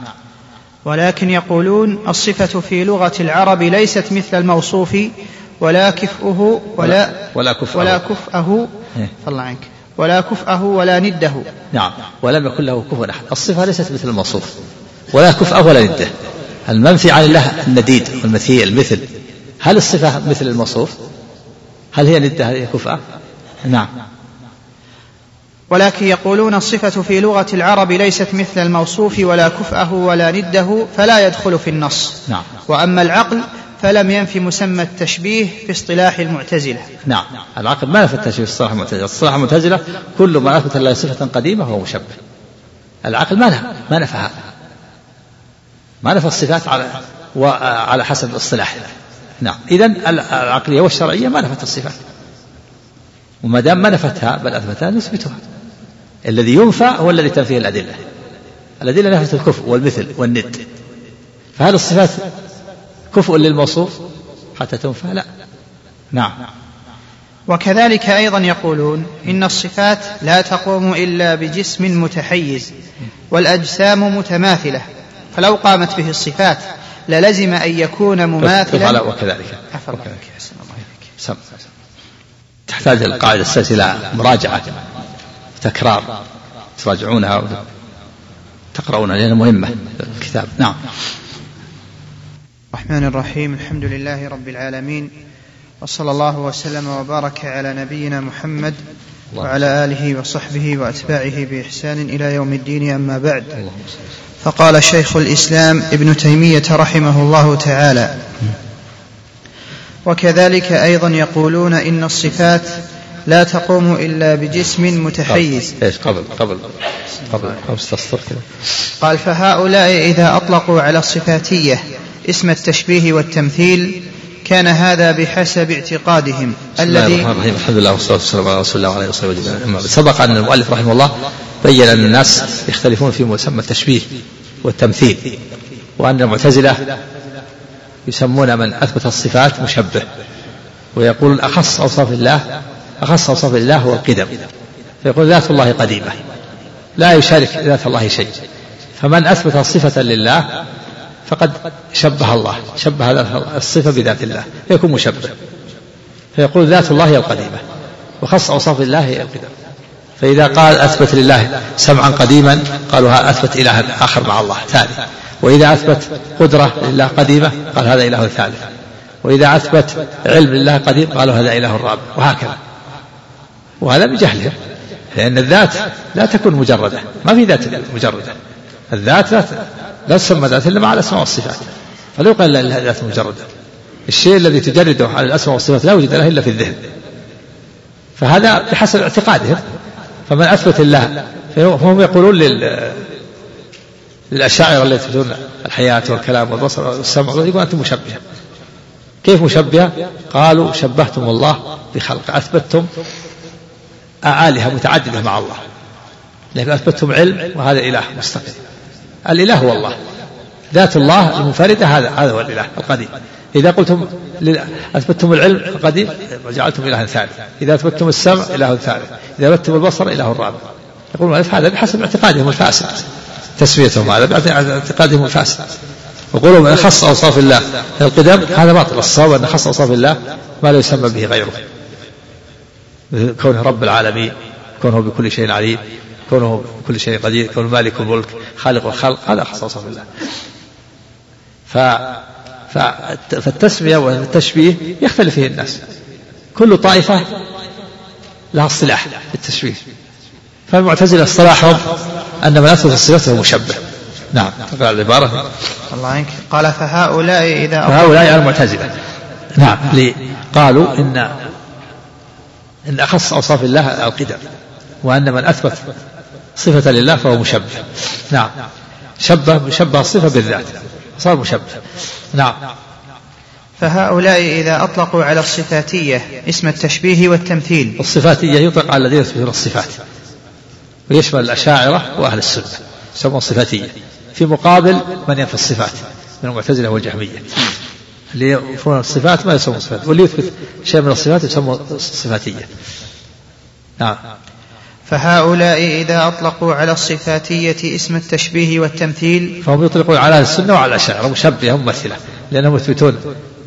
ولكن يقولون الصفة في لغة العرب ليست مثل الموصوف ولا كفؤه ولا ولا كفأه ولا كفأه إيه؟ الله عنك. ولا كفأه ولا نده. نعم. ولم يكن له كفوا أحد. الصفة ليست مثل الموصوف. ولا كفأه ولا نده. المنفي عن الله النديد والمثيل المثل. هل الصفة مثل الموصوف؟ هل هي ندة هل هي كفأة؟ نعم. ولكن يقولون الصفة في لغة العرب ليست مثل الموصوف ولا كفأه ولا نده فلا يدخل في النص. نعم. وأما العقل فلم ينف مسمى التشبيه في اصطلاح المعتزلة. نعم. العقل ما نفى التشبيه في اصطلاح المعتزلة. اصطلاح المعتزلة كل ما أثبت الله صفة قديمة فهو مشبه. العقل ما ما نفى هذا ما نفى الصفات على وعلى حسب الاصطلاح نعم. إذا العقلية والشرعية ما نفت الصفات. وما دام ما نفتها بل أثبتها نثبتها. الذي ينفى هو الذي تنفيه الأدلة. الأدلة نفت الكفء والمثل والند. فهل الصفات كفء للموصوف؟ حتى تنفى لا. نعم. وكذلك أيضا يقولون إن الصفات لا تقوم إلا بجسم متحيز والأجسام متماثلة فلو قامت به الصفات للزم أن يكون مماثلا. وكذلك. وكذلك. سم. تحتاج القاعدة السادسة إلى مراجعة تكرار تراجعونها تقرؤونها لأنها مهمة. الكتاب. نعم. الرحمن الرحيم الحمد لله رب العالمين وصلى الله وسلم وبارك على نبينا محمد وعلى آله وصحبه وأتباعه بإحسان إلى يوم الدين أما بعد. فقال شيخ الإسلام ابن تيمية رحمه الله تعالى وكذلك أيضا يقولون إن الصفات لا تقوم إلا بجسم متحيز. إيش قبل قبل قبل قال فهؤلاء إذا أطلقوا على الصفاتية اسم التشبيه والتمثيل كان هذا بحسب اعتقادهم الذي الرحمن الحمد لله والصلاة والسلام على رسول الله وعلى آله وصحبه سبق أن المؤلف رحمه الله بين أن الناس يختلفون في مسمى التشبيه والتمثيل وأن المعتزلة يسمون من أثبت الصفات مشبه ويقولون أخص أوصاف الله أخص أوصاف الله هو القدم فيقول ذات الله قديمة لا يشارك ذات الله شيء فمن أثبت صفة لله فقد شبه الله شبه الصفة بذات الله فيكون مشبه. فيقول ذات الله هي القديمة وخص أوصاف الله هي القدم فإذا قال أثبت لله سمعا قديما قالوا أثبت إلها آخر مع الله ثالث وإذا أثبت قدرة لله قديمة قال هذا إله ثالث. وإذا أثبت علم لله قديم قالوا هذا إله رابع وهكذا. وهذا بجهلهم لأن الذات لا تكون مجردة ما في ذات مجردة. الذات لا لا تسمى ذات إلا مع الأسماء والصفات. فلا يقال لها ذات مجردة الشيء الذي تجرده على الأسماء والصفات لا وجد له إلا في الذهن. فهذا بحسب اعتقادهم. فمن أثبت الله فهم يقولون لل للأشاعرة التي يثبتون الحياة والكلام والبصر والسمع يقول أنتم مشبهة. كيف مشبهة؟ قالوا شبهتم الله بخلق. أثبتم آلهة متعددة مع الله. لكن أثبتم علم وهذا إله مستقل. الإله هو الله. ذات الله المنفردة هذا هذا هو الإله القديم. إذا قلتم أثبتم العلم القديم وجعلتم إلها ثالث إذا أثبتم السمع إله ثالث. إذا أثبتم البصر إله رابع يقول هذا بحسب اعتقادهم الفاسد. تسميتهم هذا باعتقادهم الفاسد. وقولوا من خص أوصاف الله القدم هذا باطل. الصواب أن خص أوصاف الله ما لا يسمى به غيره. كونه رب العالمين كونه بكل شيء عليم. كونه بكل شيء قدير كونه مالك الملك خالق الخلق هذا خص أوصاف الله. ف فالتسمية والتشبيه يختلف فيه الناس. كل طائفة لها اصطلاح بالتشبيه. فالمعتزلة اصطلاحهم أن من أثبت الصفات هو مشبه. نعم تقرأ العبارة. الله عنك. قال فهؤلاء إذا فهؤلاء المعتزلة. نعم قالوا إن إن أخص أوصاف الله القدم وأن من أثبت صفة لله فهو مشبه. نعم. شبه شبه الصفة بالذات. صار مشبه. نعم. فهؤلاء إذا أطلقوا على الصفاتية اسم التشبيه والتمثيل. الصفاتية يطلق على الذين يثبتون الصفات. ويشمل الأشاعرة وأهل السنة. يسمون صفاتية في مقابل من ينفي الصفات. من المعتزلة والجهمية. اللي ينفون الصفات ما يسمون صفات واللي يثبت شيء من الصفات يسمى صفاتية نعم. فهؤلاء إذا أطلقوا على الصفاتية اسم التشبيه والتمثيل فهم يطلقون على السنة وعلى الأشاعرة مشبهة ممثلة لأنهم يثبتون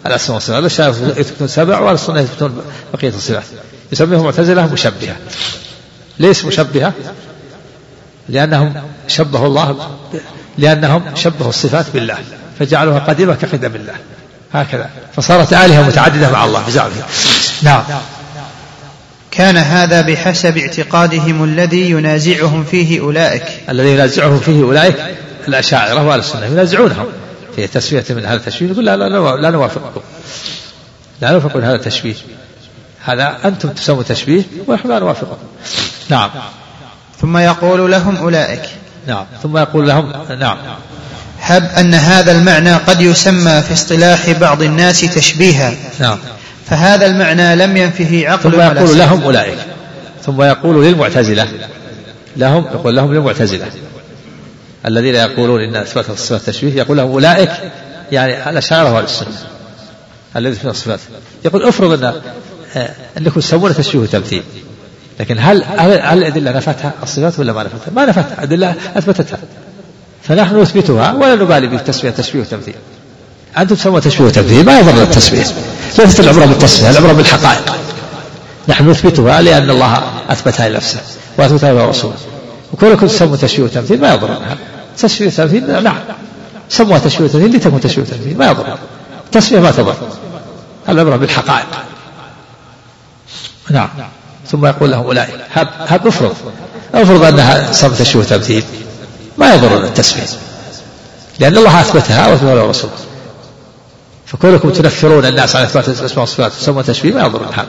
الأسماء والصفات الأشاعرة يثبتون سبع وعلى السنة يثبتون بقية الصفات. يسميهم معتزلة مشبهة. ليش مشبهة؟ لأنهم شبهوا الله لأنهم شبهوا الصفات بالله فجعلوها قديمة كقدم الله. هكذا. فصارت آلهة متعددة مع الله بزعمهم نعم. كان هذا بحسب اعتقادهم الذي ينازعهم فيه أولئك. الذي ينازعهم فيه أولئك الأشاعرة وأهل السنة ينازعونهم. في تسوية من هذا التشبيه يقول لا لا, لا, لا نوافقكم. لا نوافق هذا التشبيه. هذا أنتم تسووا تشبيه ونحن لا نوافقكم. نعم. ثم يقول لهم أولئك. نعم. ثم يقول لهم نعم. هب أن هذا المعنى قد يسمى في اصطلاح بعض الناس تشبيها. نعم. فهذا المعنى لم ينفه عقل ثم يقول لهم أولئك. ثم يقول للمعتزلة. لهم يقول لهم للمعتزلة. الذين يقولون إن إثبات الصفات تشبيه يقول لهم أولئك. يعني الأشاعرة وأهل السنة. الذي في الصفات. يقول افرض أن آه، أنكم تسوون تشبيه وتمثيل. لكن هل هل الأدلة نفتها الصفات ولا ما نفتها؟ ما نفتها أدلة أثبتتها. فنحن نثبتها ولا نبالي بالتسمية تشبيه وتمثيل. أنتم تسمون تشبيه وتمثيل ما يضر التسمية ليست العبرة بالتسمية العبرة بالحقائق. نحن نثبتها لأن الله أثبتها لنفسه وأثبتها لرسوله وكونكم تسمون تشبيه وتمثيل ما يضر. تشبيه وتمثيل نعم. سموها تشبيه وتمثيل لتكون تشبيه وتمثيل ما يضر. التسمية ما تضر. العبرة بالحقائق. نعم. ثم يقول لهم أولئك هب هب افرض. افرض أنها صارت تشبيه وتمثيل ما يضر التسمية لأن الله أثبتها وأثبتها لرسوله فكونكم تنفرون الناس على اثبات الاسماء والصفات تسمون تشبيه ما يضر الحال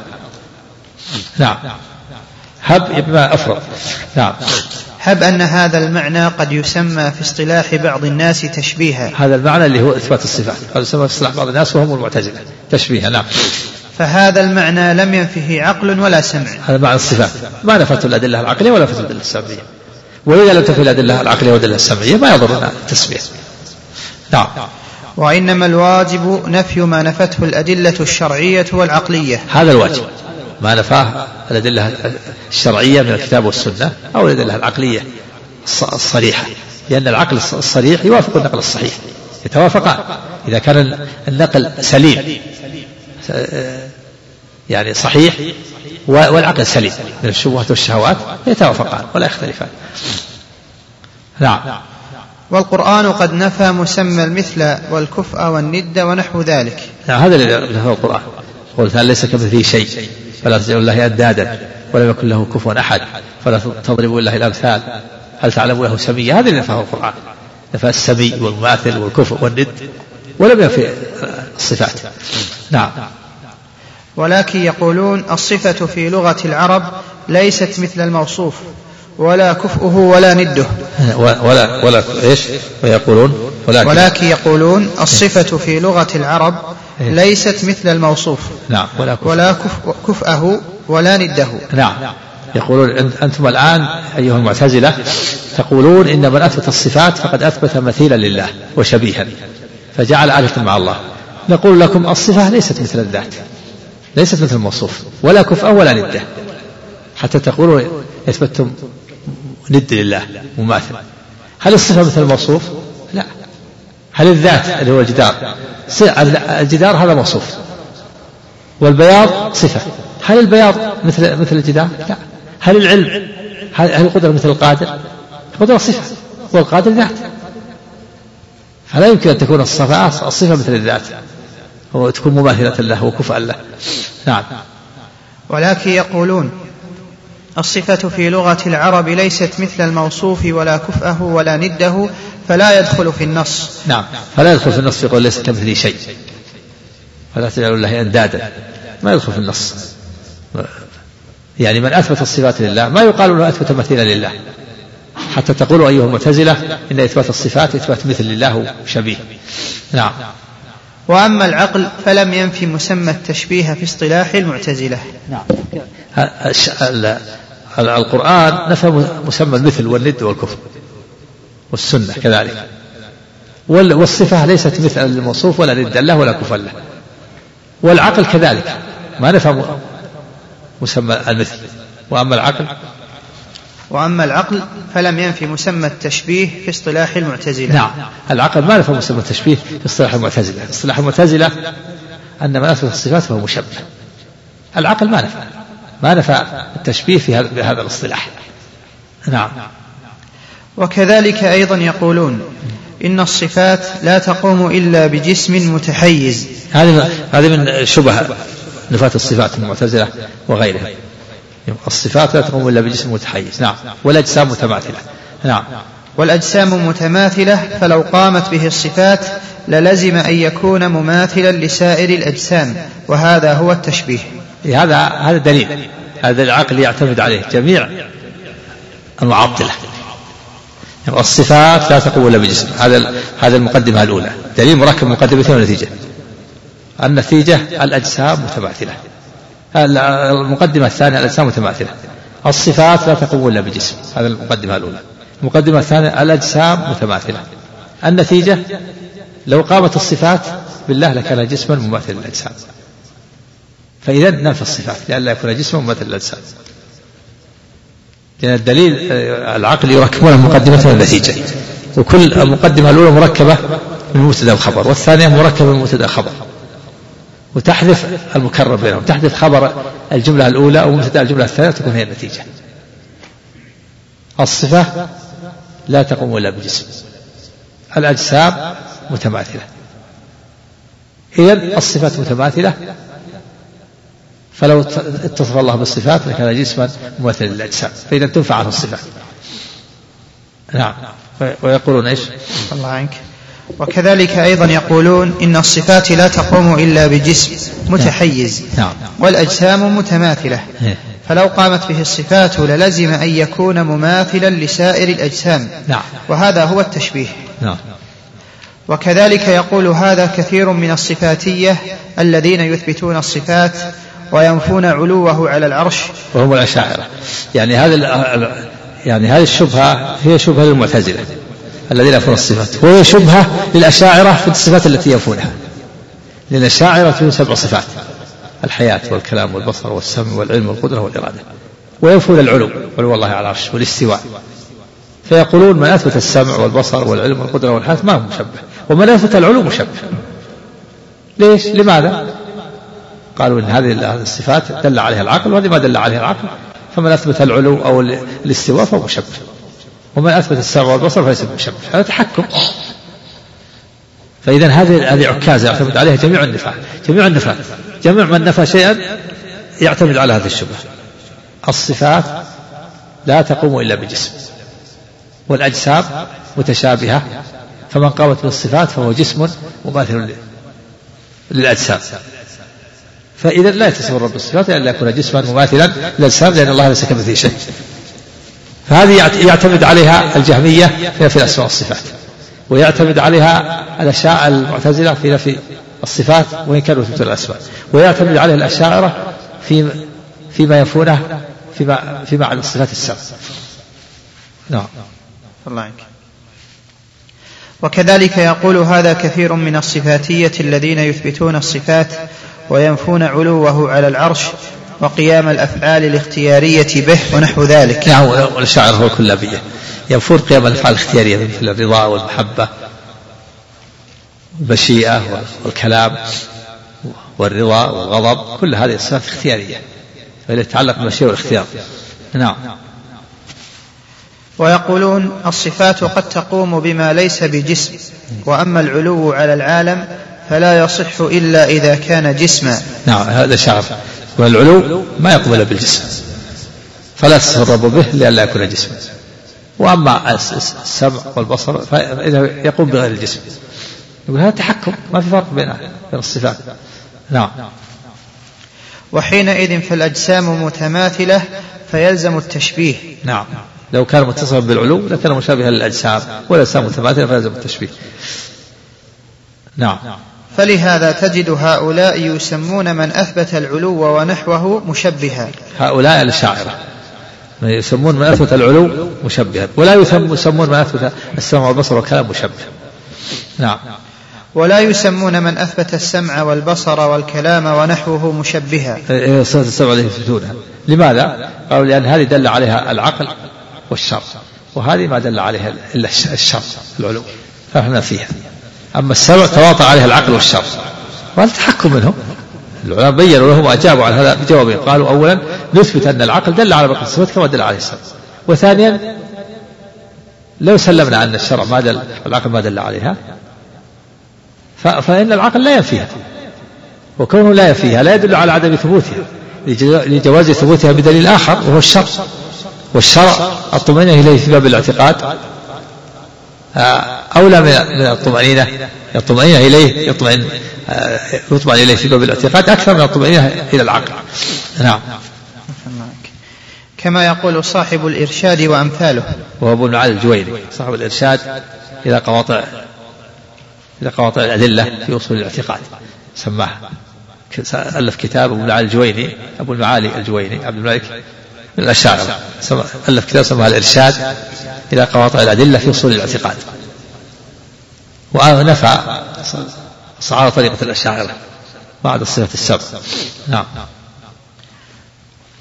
نعم. هب بما افرض نعم. هب أن هذا المعنى قد يسمى في اصطلاح بعض الناس تشبيها. هذا المعنى اللي هو إثبات الصفات. قد يسمى في اصطلاح بعض الناس وهم المعتزلة. تشبيها نعم. فهذا المعنى لم ينفه عقل ولا سمع. هذا معنى الصفات. ما نفت الأدلة العقلية ولا نفت الأدلة السمعية. وإذا لم تنفي الأدلة العقلية والأدلة السمعية ما يضرنا التسمية. نعم. وإنما الواجب نفي ما نفته الأدلة الشرعية والعقلية. هذا الواجب. ما نفاه الأدلة الشرعية من الكتاب والسنة أو الأدلة العقلية الصريحة. لأن العقل الصريح يوافق النقل الصحيح. يتوافقان. إذا كان النقل سليم. يعني صحيح والعقل سليم. من الشبهات والشهوات يتوافقان ولا يختلفان. نعم. والقرآن قد نفى مسمى المثل والكفء والند ونحو ذلك. نعم هذا الذي نفى القرآن. قلت هل ليس كمثله شيء. فلا تجعلوا الله أندادا ولم يكن له كفوا أحد. فلا تضربوا الله الأمثال. هل تعلموا له سمية هذا اللي نفاه القرآن. نفى السمي والمماثل والكفء والند ولم ينفي الصفات. نعم. ولكن يقولون الصفة في لغة العرب ليست مثل الموصوف. ولا كفؤه ولا نده. ولا ولا إيش؟ ويقولون ولكن, ولكن يقولون الصفة في لغة العرب إيه. ليست مثل الموصوف. نعم ولا, ولا كفأه ولا نده. نعم. يقولون أنتم الآن أيها المعتزلة تقولون إن من أثبت الصفات فقد أثبت مثيلا لله وشبيها فجعل آلة مع الله. نقول لكم الصفة ليست مثل الذات ليست مثل الموصوف ولا كفأ ولا ندة. حتى تقولوا أثبتتم ند لله مماثل. هل الصفة مثل الموصوف؟ لا. هل الذات اللي هو الجدار؟ الجدار هذا موصوف. والبياض صفة. هل البياض مثل مثل الجدار؟ لا. هل العلم؟ هل القدرة مثل القادر؟ القدرة صفة والقادر ذات. لا يمكن أن تكون الصفات الصفة مثل الذات. وتكون مماثلة له وكفءا له. نعم. ولكن يقولون الصفة في لغة العرب ليست مثل الموصوف ولا كفأه ولا نده فلا يدخل في النص. نعم. فلا يدخل في النص يقول ليس كمثله شيء. فلا تجعلوا الله أندادا. ما يدخل في النص. يعني من أثبت الصفات لله ما يقال له أثبت مثيلا لله. حتى تقولوا أيها المعتزلة إن إثبات الصفات إثبات مثل لله وشبيه نعم. وأما العقل فلم ينفي مسمى التشبيه في اصطلاح المعتزلة. نعم القرآن نفى مسمى المثل والند والكفر والسنة كذلك. والصفة ليست مثل الموصوف ولا ند له ولا كفر له. والعقل كذلك. ما نفى مسمى المثل. وأما العقل؟ وأما العقل فلم ينفي مسمى التشبيه في اصطلاح المعتزلة. نعم. العقل ما نفى مسمى التشبيه في اصطلاح المعتزلة. اصطلاح المعتزلة أن من أثبت الصفات فهو مشبه. العقل ما نفى. ما نفى التشبيه في هذا بهذا الاصطلاح. نعم. وكذلك أيضا يقولون إن الصفات لا تقوم إلا بجسم متحيز. هذه هذه من شبه نفاة الصفات المعتزلة وغيرها. الصفات لا تقوم إلا بجسم متحيز. نعم. والأجسام متماثلة. نعم. والأجسام متماثلة فلو قامت به الصفات للزم أن يكون مماثلا لسائر الأجسام وهذا هو التشبيه. هذا هذا دليل. هذا العقل يعتمد عليه جميع المعطلة الصفات لا تقوم إلا بجسم هذا هذا المقدمة الأولى. دليل مركب مقدمتين ونتيجة النتيجة الأجسام متماثلة المقدمة الثانية الأجسام متماثلة الصفات لا تقوم إلا بجسم هذا المقدمة الأولى. المقدمة الثانية الأجسام متماثلة النتيجة لو قامت الصفات بالله لكان جسما مماثلا للأجسام. فإذا نفى الصفات لئلا يكون جسما مماثلا للأجسام لأن الدليل آه، العقل يركبون المقدمة والنتيجة. وكل المقدمة الأولى مركبة من مبتدأ وخبر والثانية مركبة من مبتدأ وخبر وتحذف المكرر بينهم تحذف خبر الجملة الأولى أو مبتدأ الجملة الثانية تكون هي النتيجة. الصفة لا تقوم إلا بجسم. الأجسام متماثلة. إذا الصفات متماثلة. فلو اتصف الله بالصفات لكان جسما مماثلا للأجسام فإذا تنفع عنه الصفات نعم ويقولون إيش؟ الله عنك وكذلك أيضا يقولون إن الصفات لا تقوم إلا بجسم متحيز نعم. والأجسام متماثلة إيه. فلو قامت به الصفات للزم أن يكون مماثلا لسائر الأجسام نعم. وهذا هو التشبيه نعم. وكذلك يقول هذا كثير من الصفاتية الذين يثبتون الصفات وينفون علوه على العرش. وهم الأشاعرة. يعني هذا يعني هذه الشبهة هي شبهة للمعتزلة الذين ينفون الصفات. وهي شبهة للأشاعرة في الصفات التي ينفونها. لأن الأشاعرة فيهم سبع صفات. الحياة والكلام والبصر والسمع والعلم والقدرة والإرادة. وينفون العلو علو الله على العرش والاستواء. فيقولون من أثبت السمع والبصر والعلم والقدرة والحياة ما هو مشبه. ومن أثبت العلو مشبه. ليش؟ لماذا؟ قالوا إن هذه الصفات دل عليها العقل وهذه ما دل عليها العقل. فمن أثبت العلو أو الاستواء فهو مشبه ومن أثبت السمع والبصر فليس بمشبه هذا تحكم. فإذا هذه هذه عكازة يعتمد عليها جميع النفاة جميع النفاة جميع من نفى شيئا يعتمد على هذه الشبهة. الصفات لا تقوم إلا بجسم. والأجسام متشابهة. فمن قامت بالصفات فهو جسم مماثل للأجسام. فإذا لا يتصور رب الصفات إلا يكون جسما مماثلا للأجسام لأن الله ليس كمثله شيء. فهذه يعتمد عليها الجهمية في نفي الأسماء والصفات. ويعتمد عليها الأشاعرة المعتزلة في نفي الصفات وإن كانوا يثبتون الأسماء. ويعتمد عليها الأشاعرة في فيما ينفونه فيما فيما عن الصفات السبع. نعم. الله عنك. وكذلك يقول هذا كثير من الصفاتية الذين يثبتون الصفات وينفون علوه على العرش وقيام الأفعال الاختيارية به ونحو ذلك. نعم والشاعر هو الكلابية ينفون قيام الأفعال الاختيارية مثل الرضا والمحبة والمشيئة والكلام والرضا والغضب كل هذه الصفات اختيارية. فهي تتعلق بالمشيئة والاختيار. نعم. ويقولون الصفات قد تقوم بما ليس بجسم وأما العلو على العالم فلا يصح إلا إذا كان جسما. نعم هذا شعر والعلو ما إلا بالجسم. فلا تتصرف به لئلا يكون جسما. وأما السمع والبصر فإذا يقوم بغير الجسم. يقول هذا تحكم ما في فرق بين بين الصفات. نعم. وحينئذ فالأجسام متماثلة فيلزم التشبيه. نعم. لو كان متصلا بالعلو لكان مشابها للأجسام والأجسام متماثلة فيلزم التشبيه. نعم. فلهذا تجد هؤلاء يسمون من أثبت العلو ونحوه مشبها. هؤلاء الشاعرة. يسمون من أثبت العلو مشبها. ولا يسمون من أثبت السمع والبصر والكلام مشبه. نعم. ولا يسمون من أثبت السمع والبصر والكلام ونحوه مشبها. إيه، إيه، صفة السمع التي يثبتونها. لماذا؟ قالوا لأن هذه دل عليها العقل والشر. وهذه ما دل عليها إلا الشر العلو. فهمنا فيها. أما السمع تواطى عليها العقل والشر. وهذا تحكم منهم. العلماء بينوا لهم وأجابوا على هذا بجوابين قالوا أولا نثبت أن العقل دل على بقية الصفات كما دل عليه السمع وثانيا لو سلمنا أن الشرع ما دل العقل ما دل عليها فإن العقل لا ينفيها. وكونه لا ينفيها لا يدل على عدم ثبوتها لجواز ثبوتها بدليل آخر وهو الشرع. والشرع الطمأنينة إليه في باب الاعتقاد. أولى من الطمأنينة الطمأنينة إليه يطمئن آه، يطمئن إليه في باب الاعتقاد أكثر من الطمأنينة إلى العقل. نعم. كما يقول صاحب الإرشاد وأمثاله. وهو ابن علي الجويني صاحب الإرشاد إلى قواطع إلى قواطع الأدلة في أصول الاعتقاد. سماه ألف كتاب أبو المعالي الجويني أبو المعالي الجويني عبد الملك من الأشاعرة ألف كتاب سماه الإرشاد إلى قواطع الأدلة في أصول الاعتقاد. ونفى صعاد طريقة الأشاعرة بعد الصفة السبع نعم.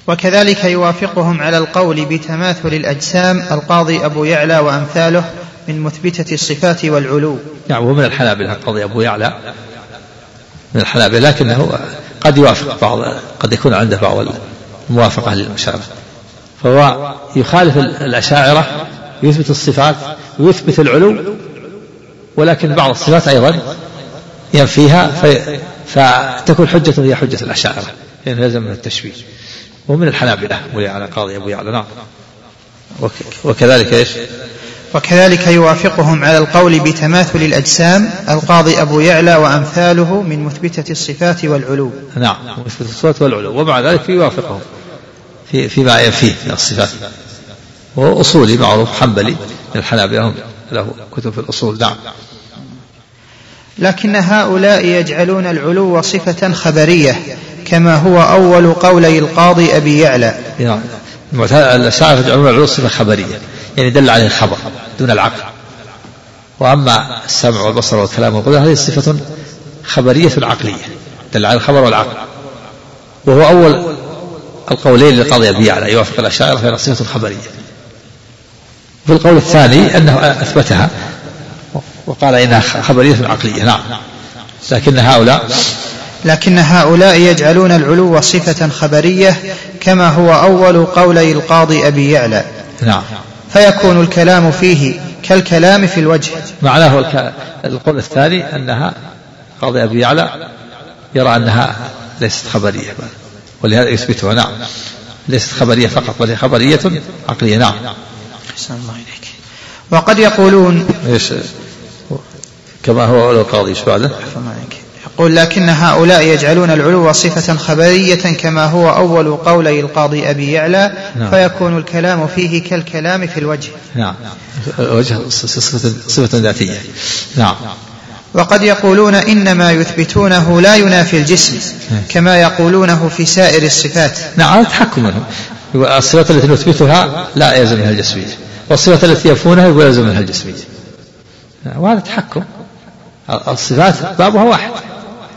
وكذلك يوافقهم على القول بتماثل الأجسام القاضي أبو يعلى وأمثاله من مثبتة الصفات والعلو. نعم وهو من الحنابلة القاضي أبو يعلى. من الحنابلة لكنه قد يوافق بعض قد يكون عنده بعض الموافقة للمشابه فهو يخالف الأشاعرة يثبت الصفات ويثبت العلو ولكن بعض الصفات أيضا ينفيها في فتكون حجة هي حجة الأشاعرة لأنه يلزم من التشبيه. ومن الحنابلة ولي على قاضي أبو يعلى نعم. وكذلك إيش؟ وكذلك يوافقهم على القول بتماثل الأجسام القاضي أبو يعلى وأمثاله من مثبتة الصفات والعلو. نعم مثبتة الصفات والعلو ومع ذلك يوافقهم. في فيما ينفيه من الصفات. وهو أصولي معروف حنبلي من الحنابلة له كتب في الأصول نعم. لكن هؤلاء يجعلون العلو صفة خبرية كما هو أول قولي القاضي أبي يعلى. نعم. الأشاعرة يجعلون العلو صفة خبرية يعني دل عليه الخبر دون العقل. وأما السمع والبصر والكلام والقدرة هذه صفة خبرية عقلية دل على الخبر والعقل. وهو أول القولين للقاضي أبي يعلى يوافق الأشاعرة فإنها صفة خبرية. في القول الثاني أنه أثبتها وقال إنها خبرية عقلية نعم. لكن هؤلاء؟ لكن هؤلاء يجعلون العلو صفة خبرية كما هو أول قولي القاضي أبي يعلى. نعم. فيكون الكلام فيه كالكلام في الوجه. معناه القول الثاني أنها قاضي أبي يعلى يرى أنها ليست خبرية. ولهذا يثبتها نعم. ليست خبرية فقط بل هي خبرية عقلية نعم. أحسن الله إليك. وقد يقولون إيش؟ كما هو علو القاضي إيش بعده؟ يقول لكن هؤلاء يجعلون العلو صفة خبرية كما هو أول قولي القاضي أبي يعلى نعم. فيكون الكلام فيه كالكلام في الوجه. نعم. وجه صفة, صفة ذاتية. نعم. وقد يقولون إنما يثبتونه لا ينافي الجسم نعم. كما يقولونه في سائر الصفات. نعم هذا تحكم منهم الصفات التي نثبتها لا يلزم منها الجسمية. والصفات التي يفونها يقول يلزم منها الجسمية. وهذا تحكم. الصفات بابها واحد.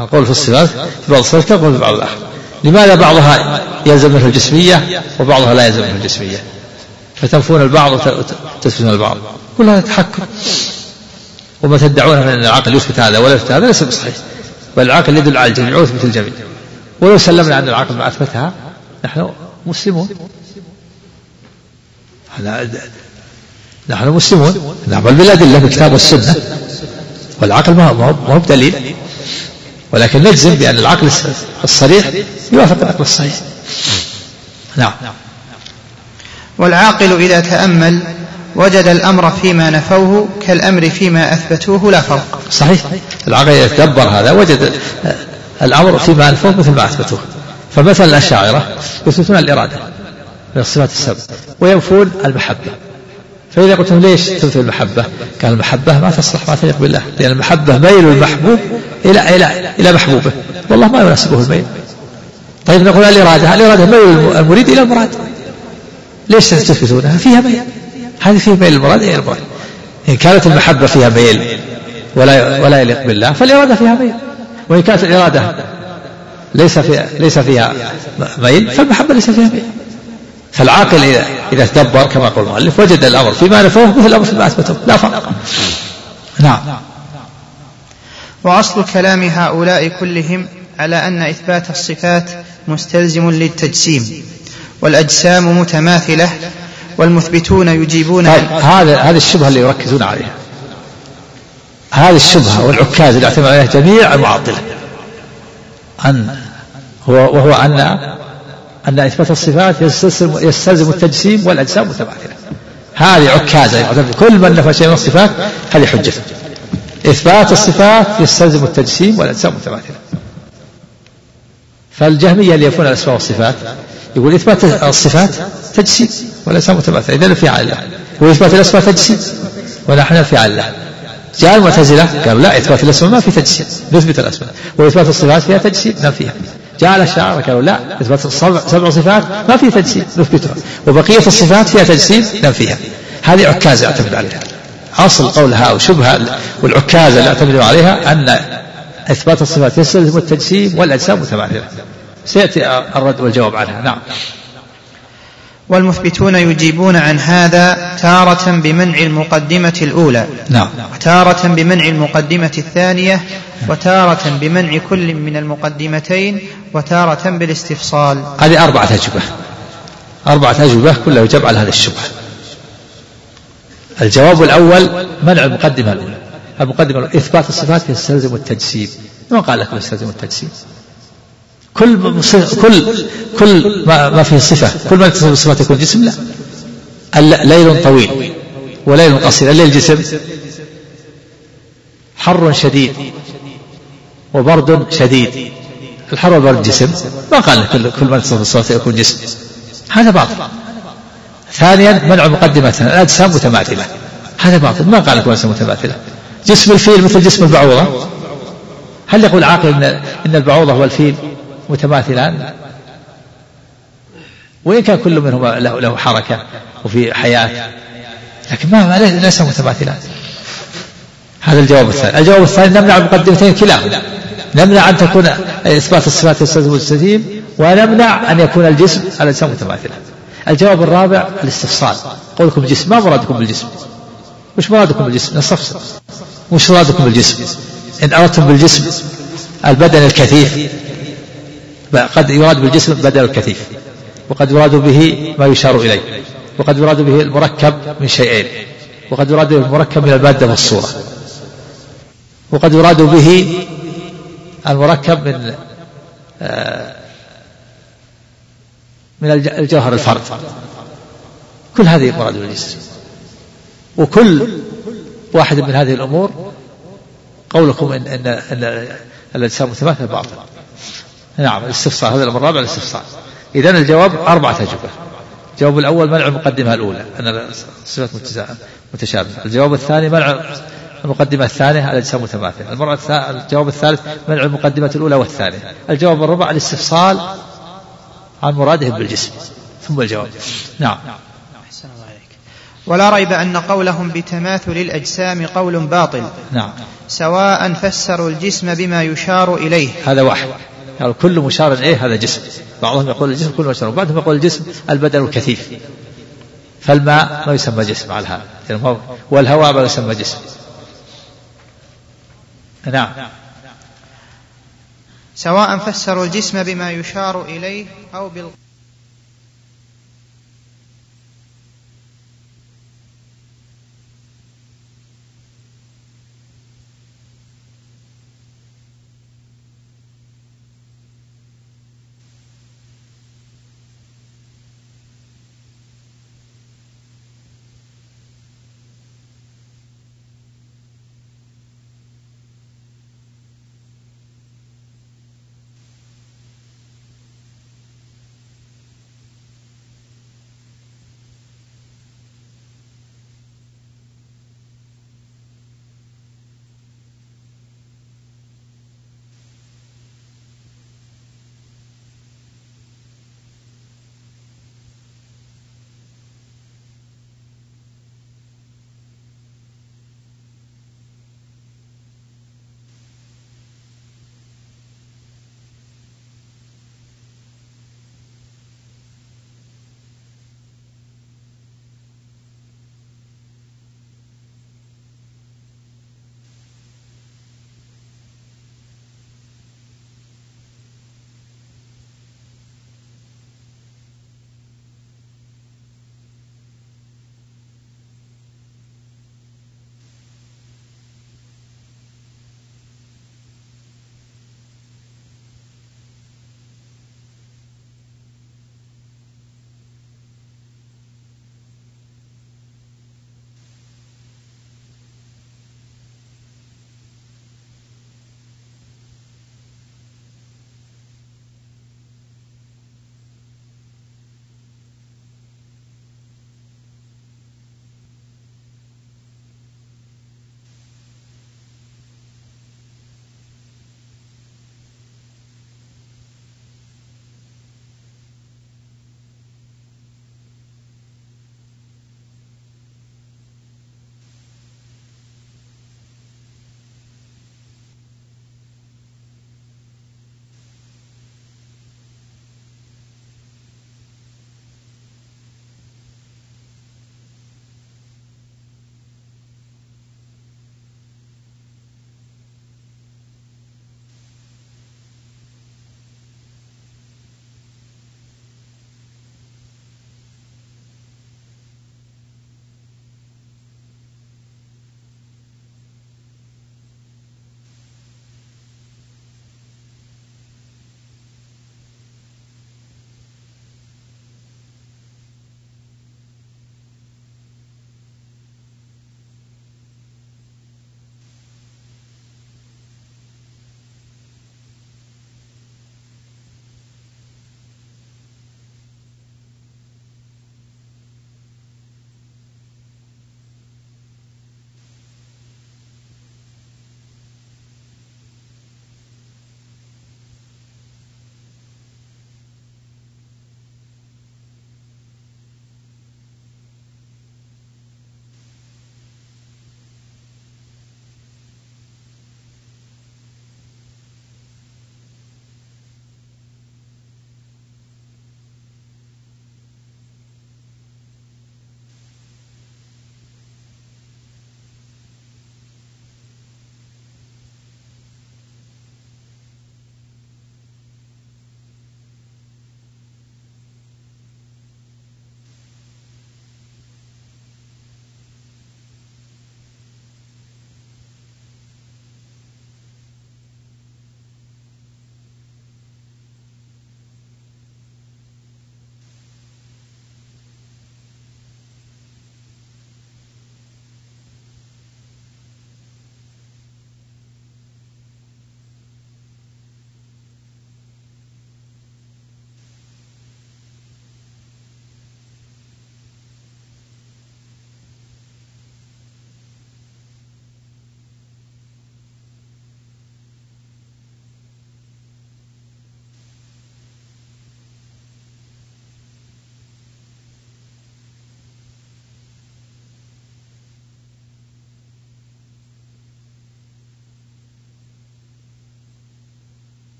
القول في الصفات في بعض الصفات كالقول في بعض الآخر لماذا بعضها يلزم منه الجسمية وبعضها لا يلزم منه الجسمية؟ فتنفون البعض وتثبتون البعض. كل هذا تحكم. وما تدعون من أن العقل يثبت هذا ولا يثبت هذا ليس بصحيح. بل العقل يدل على الجميع ويثبت الجميع. ولو سلمنا أن العقل ما أثبتها نحن مسلمون. نحن مسلمون. نعمل بالأدلة بالكتاب والسنة. والعقل ما هو بدليل. ولكن نجزم بأن العقل الصريح يوافق العقل الصحيح. نعم. والعاقل إذا تأمل وجد الأمر فيما نفوه كالأمر فيما أثبتوه لا فرق صحيح. العقل يتدبر هذا. وجد الأمر فيما نفوه مثل ما أثبتوه. فمثل الأشاعرة يثبتون الإرادة من الصفات السبع. وينفون المحبة. فإذا قلت ليش تثبت المحبة؟ قال المحبة ما تصلح ما تليق بالله. لأن المحبة ميل المحبوب إلى إلى إلى محبوبه. والله ما يناسبه الميل. طيب نقول الإرادة. الإرادة ميل المريد إلى المراد. ليش تثبتونها؟ فيها ميل. هذه فيه ميل المراد إلى المراد إن كانت المحبة فيها ميل ولا ولا يليق بالله فالإرادة فيها ميل وإن كانت الإرادة ليس فيها ليس فيها ميل فالمحبة ليس فيها ميل فالعاقل إذا إذا تدبر كما يقول المؤلف وجد الأمر فيما نفوه مثل الأمر فيما أثبته لا فرق. نعم. وأصل كلام هؤلاء كلهم على أن إثبات الصفات مستلزم للتجسيم والأجسام متماثلة والمثبتون يجيبون طيب هذا هذه الشبهة اللي يركزون عليها. هذه الشبهة والعكاز اللي اعتمد عليها جميع المعطلة أن هو وهو أن أن إثبات الصفات يستلزم التجسيم والأجسام متماثلة هذه عكازة كل من نفى شيء من الصفات هذه حجته إثبات الصفات يستلزم التجسيم والأجسام متماثلة فالجهمية اللي يفون الأسماء والصفات يقول إثبات الصفات تجسيم والأجسام متماثلة إذا في الله وإثبات الأسماء تجسيم ونحن في الله جاء المعتزلة قالوا لا إثبات الأسماء ما في تجسيم نثبت الأسماء. وإثبات الصفات فيها تجسيم نفيها جاء الأشاعرة قالوا لا إثبات سبع صفات ما في تجسيم نثبتها. وبقية الصفات فيها تجسيم ننفيها هذه عكازة اعتمد عليها. أصل قولها وشبهة والعكازة اللي اعتمدوا عليها أن إثبات الصفات يستلزم التجسيم والأجسام متماثلة سيأتي الرد والجواب عنها. نعم. والمثبتون يجيبون عن هذا تارة بمنع المقدمة الأولى نعم. وتارة بمنع المقدمة الثانية وتارة بمنع كل من المقدمتين وتارة بالاستفصال. هذه أربعة أجوبة. أربعة أجوبة كلها يجاب على هذه الشبهة. الجواب الأول منع المقدمة الأولى. المقدمة الأولى. إثبات الصفات يستلزم التجسيم ما قال لكم يستلزم التجسيم كل كل كل ما, ما فيه صفة. كل ما يتصف بالصفات يكون جسم لا. ليل طويل. وليل قصير. الليل جسم. حر شديد. وبرد شديد. الحر والبرد جسم. ما قال كل كل ما يتصف بالصفات يكون جسم. هذا باطل. ثانيا منع مقدمة. الأجسام متماثلة. هذا باطل. ما قال لكم أجسام متماثلة. جسم الفيل مثل جسم البعوضة. هل يقول عاقل إن, إن البعوضة والفيل متماثلان. وإن كان كل منهما له, له حركة وفي حياة لكن ما ليس متماثلان. هذا الجواب الثاني. الجواب الثاني نمنع المقدمتين كلاهما. نمنع أن تكون إثبات الصفات التسليم ونمنع أن يكون الجسم الأجسام متماثلة الجواب الرابع الاستفصال. قولكم جسم ما مرادكم بالجسم؟ وش مرادكم بالجسم نستفصل. وش مرادكم بالجسم. إن أردتم بالجسم البدن الكثيف قد يراد بالجسم بدل الكثيف وقد يراد به ما يشار إليه وقد يراد به المركب من شيئين وقد يراد به المركب من المادة والصورة وقد يراد به المركب من آه، من الجوهر الفرد. كل هذه مراد بالجسم. وكل واحد من هذه الأمور قولكم إن إن, إن الأجسام متماثلة باطل نعم الاستفصال هذا الأمر الرابع الاستفصال. إذا الجواب أربعة أجوبة. الجواب الأول منع المقدمة الأولى أن الصفات متشابهة. الجواب الثاني منع المقدمة الثانية الأجسام متماثلة. المرة الجواب الثالث منع المقدمة الأولى والثانية. الجواب الرابع الاستفصال عن مرادهم بالجسم. ثم الجواب. نعم. ولا ريب أن قولهم بتماثل الأجسام قول باطل. نعم. سواء فسروا الجسم بما يشار إليه. هذا واحد. قالوا كل مشار إليه هذا جسم؟ بعضهم يقول الجسم كل مشار وبعضهم يقول الجسم البدن الكثيف. فالماء ما يسمى جسم على هذا. يعني والهواء ما يسمى جسم. نعم. سواء فسروا الجسم بما يشار إليه أو بال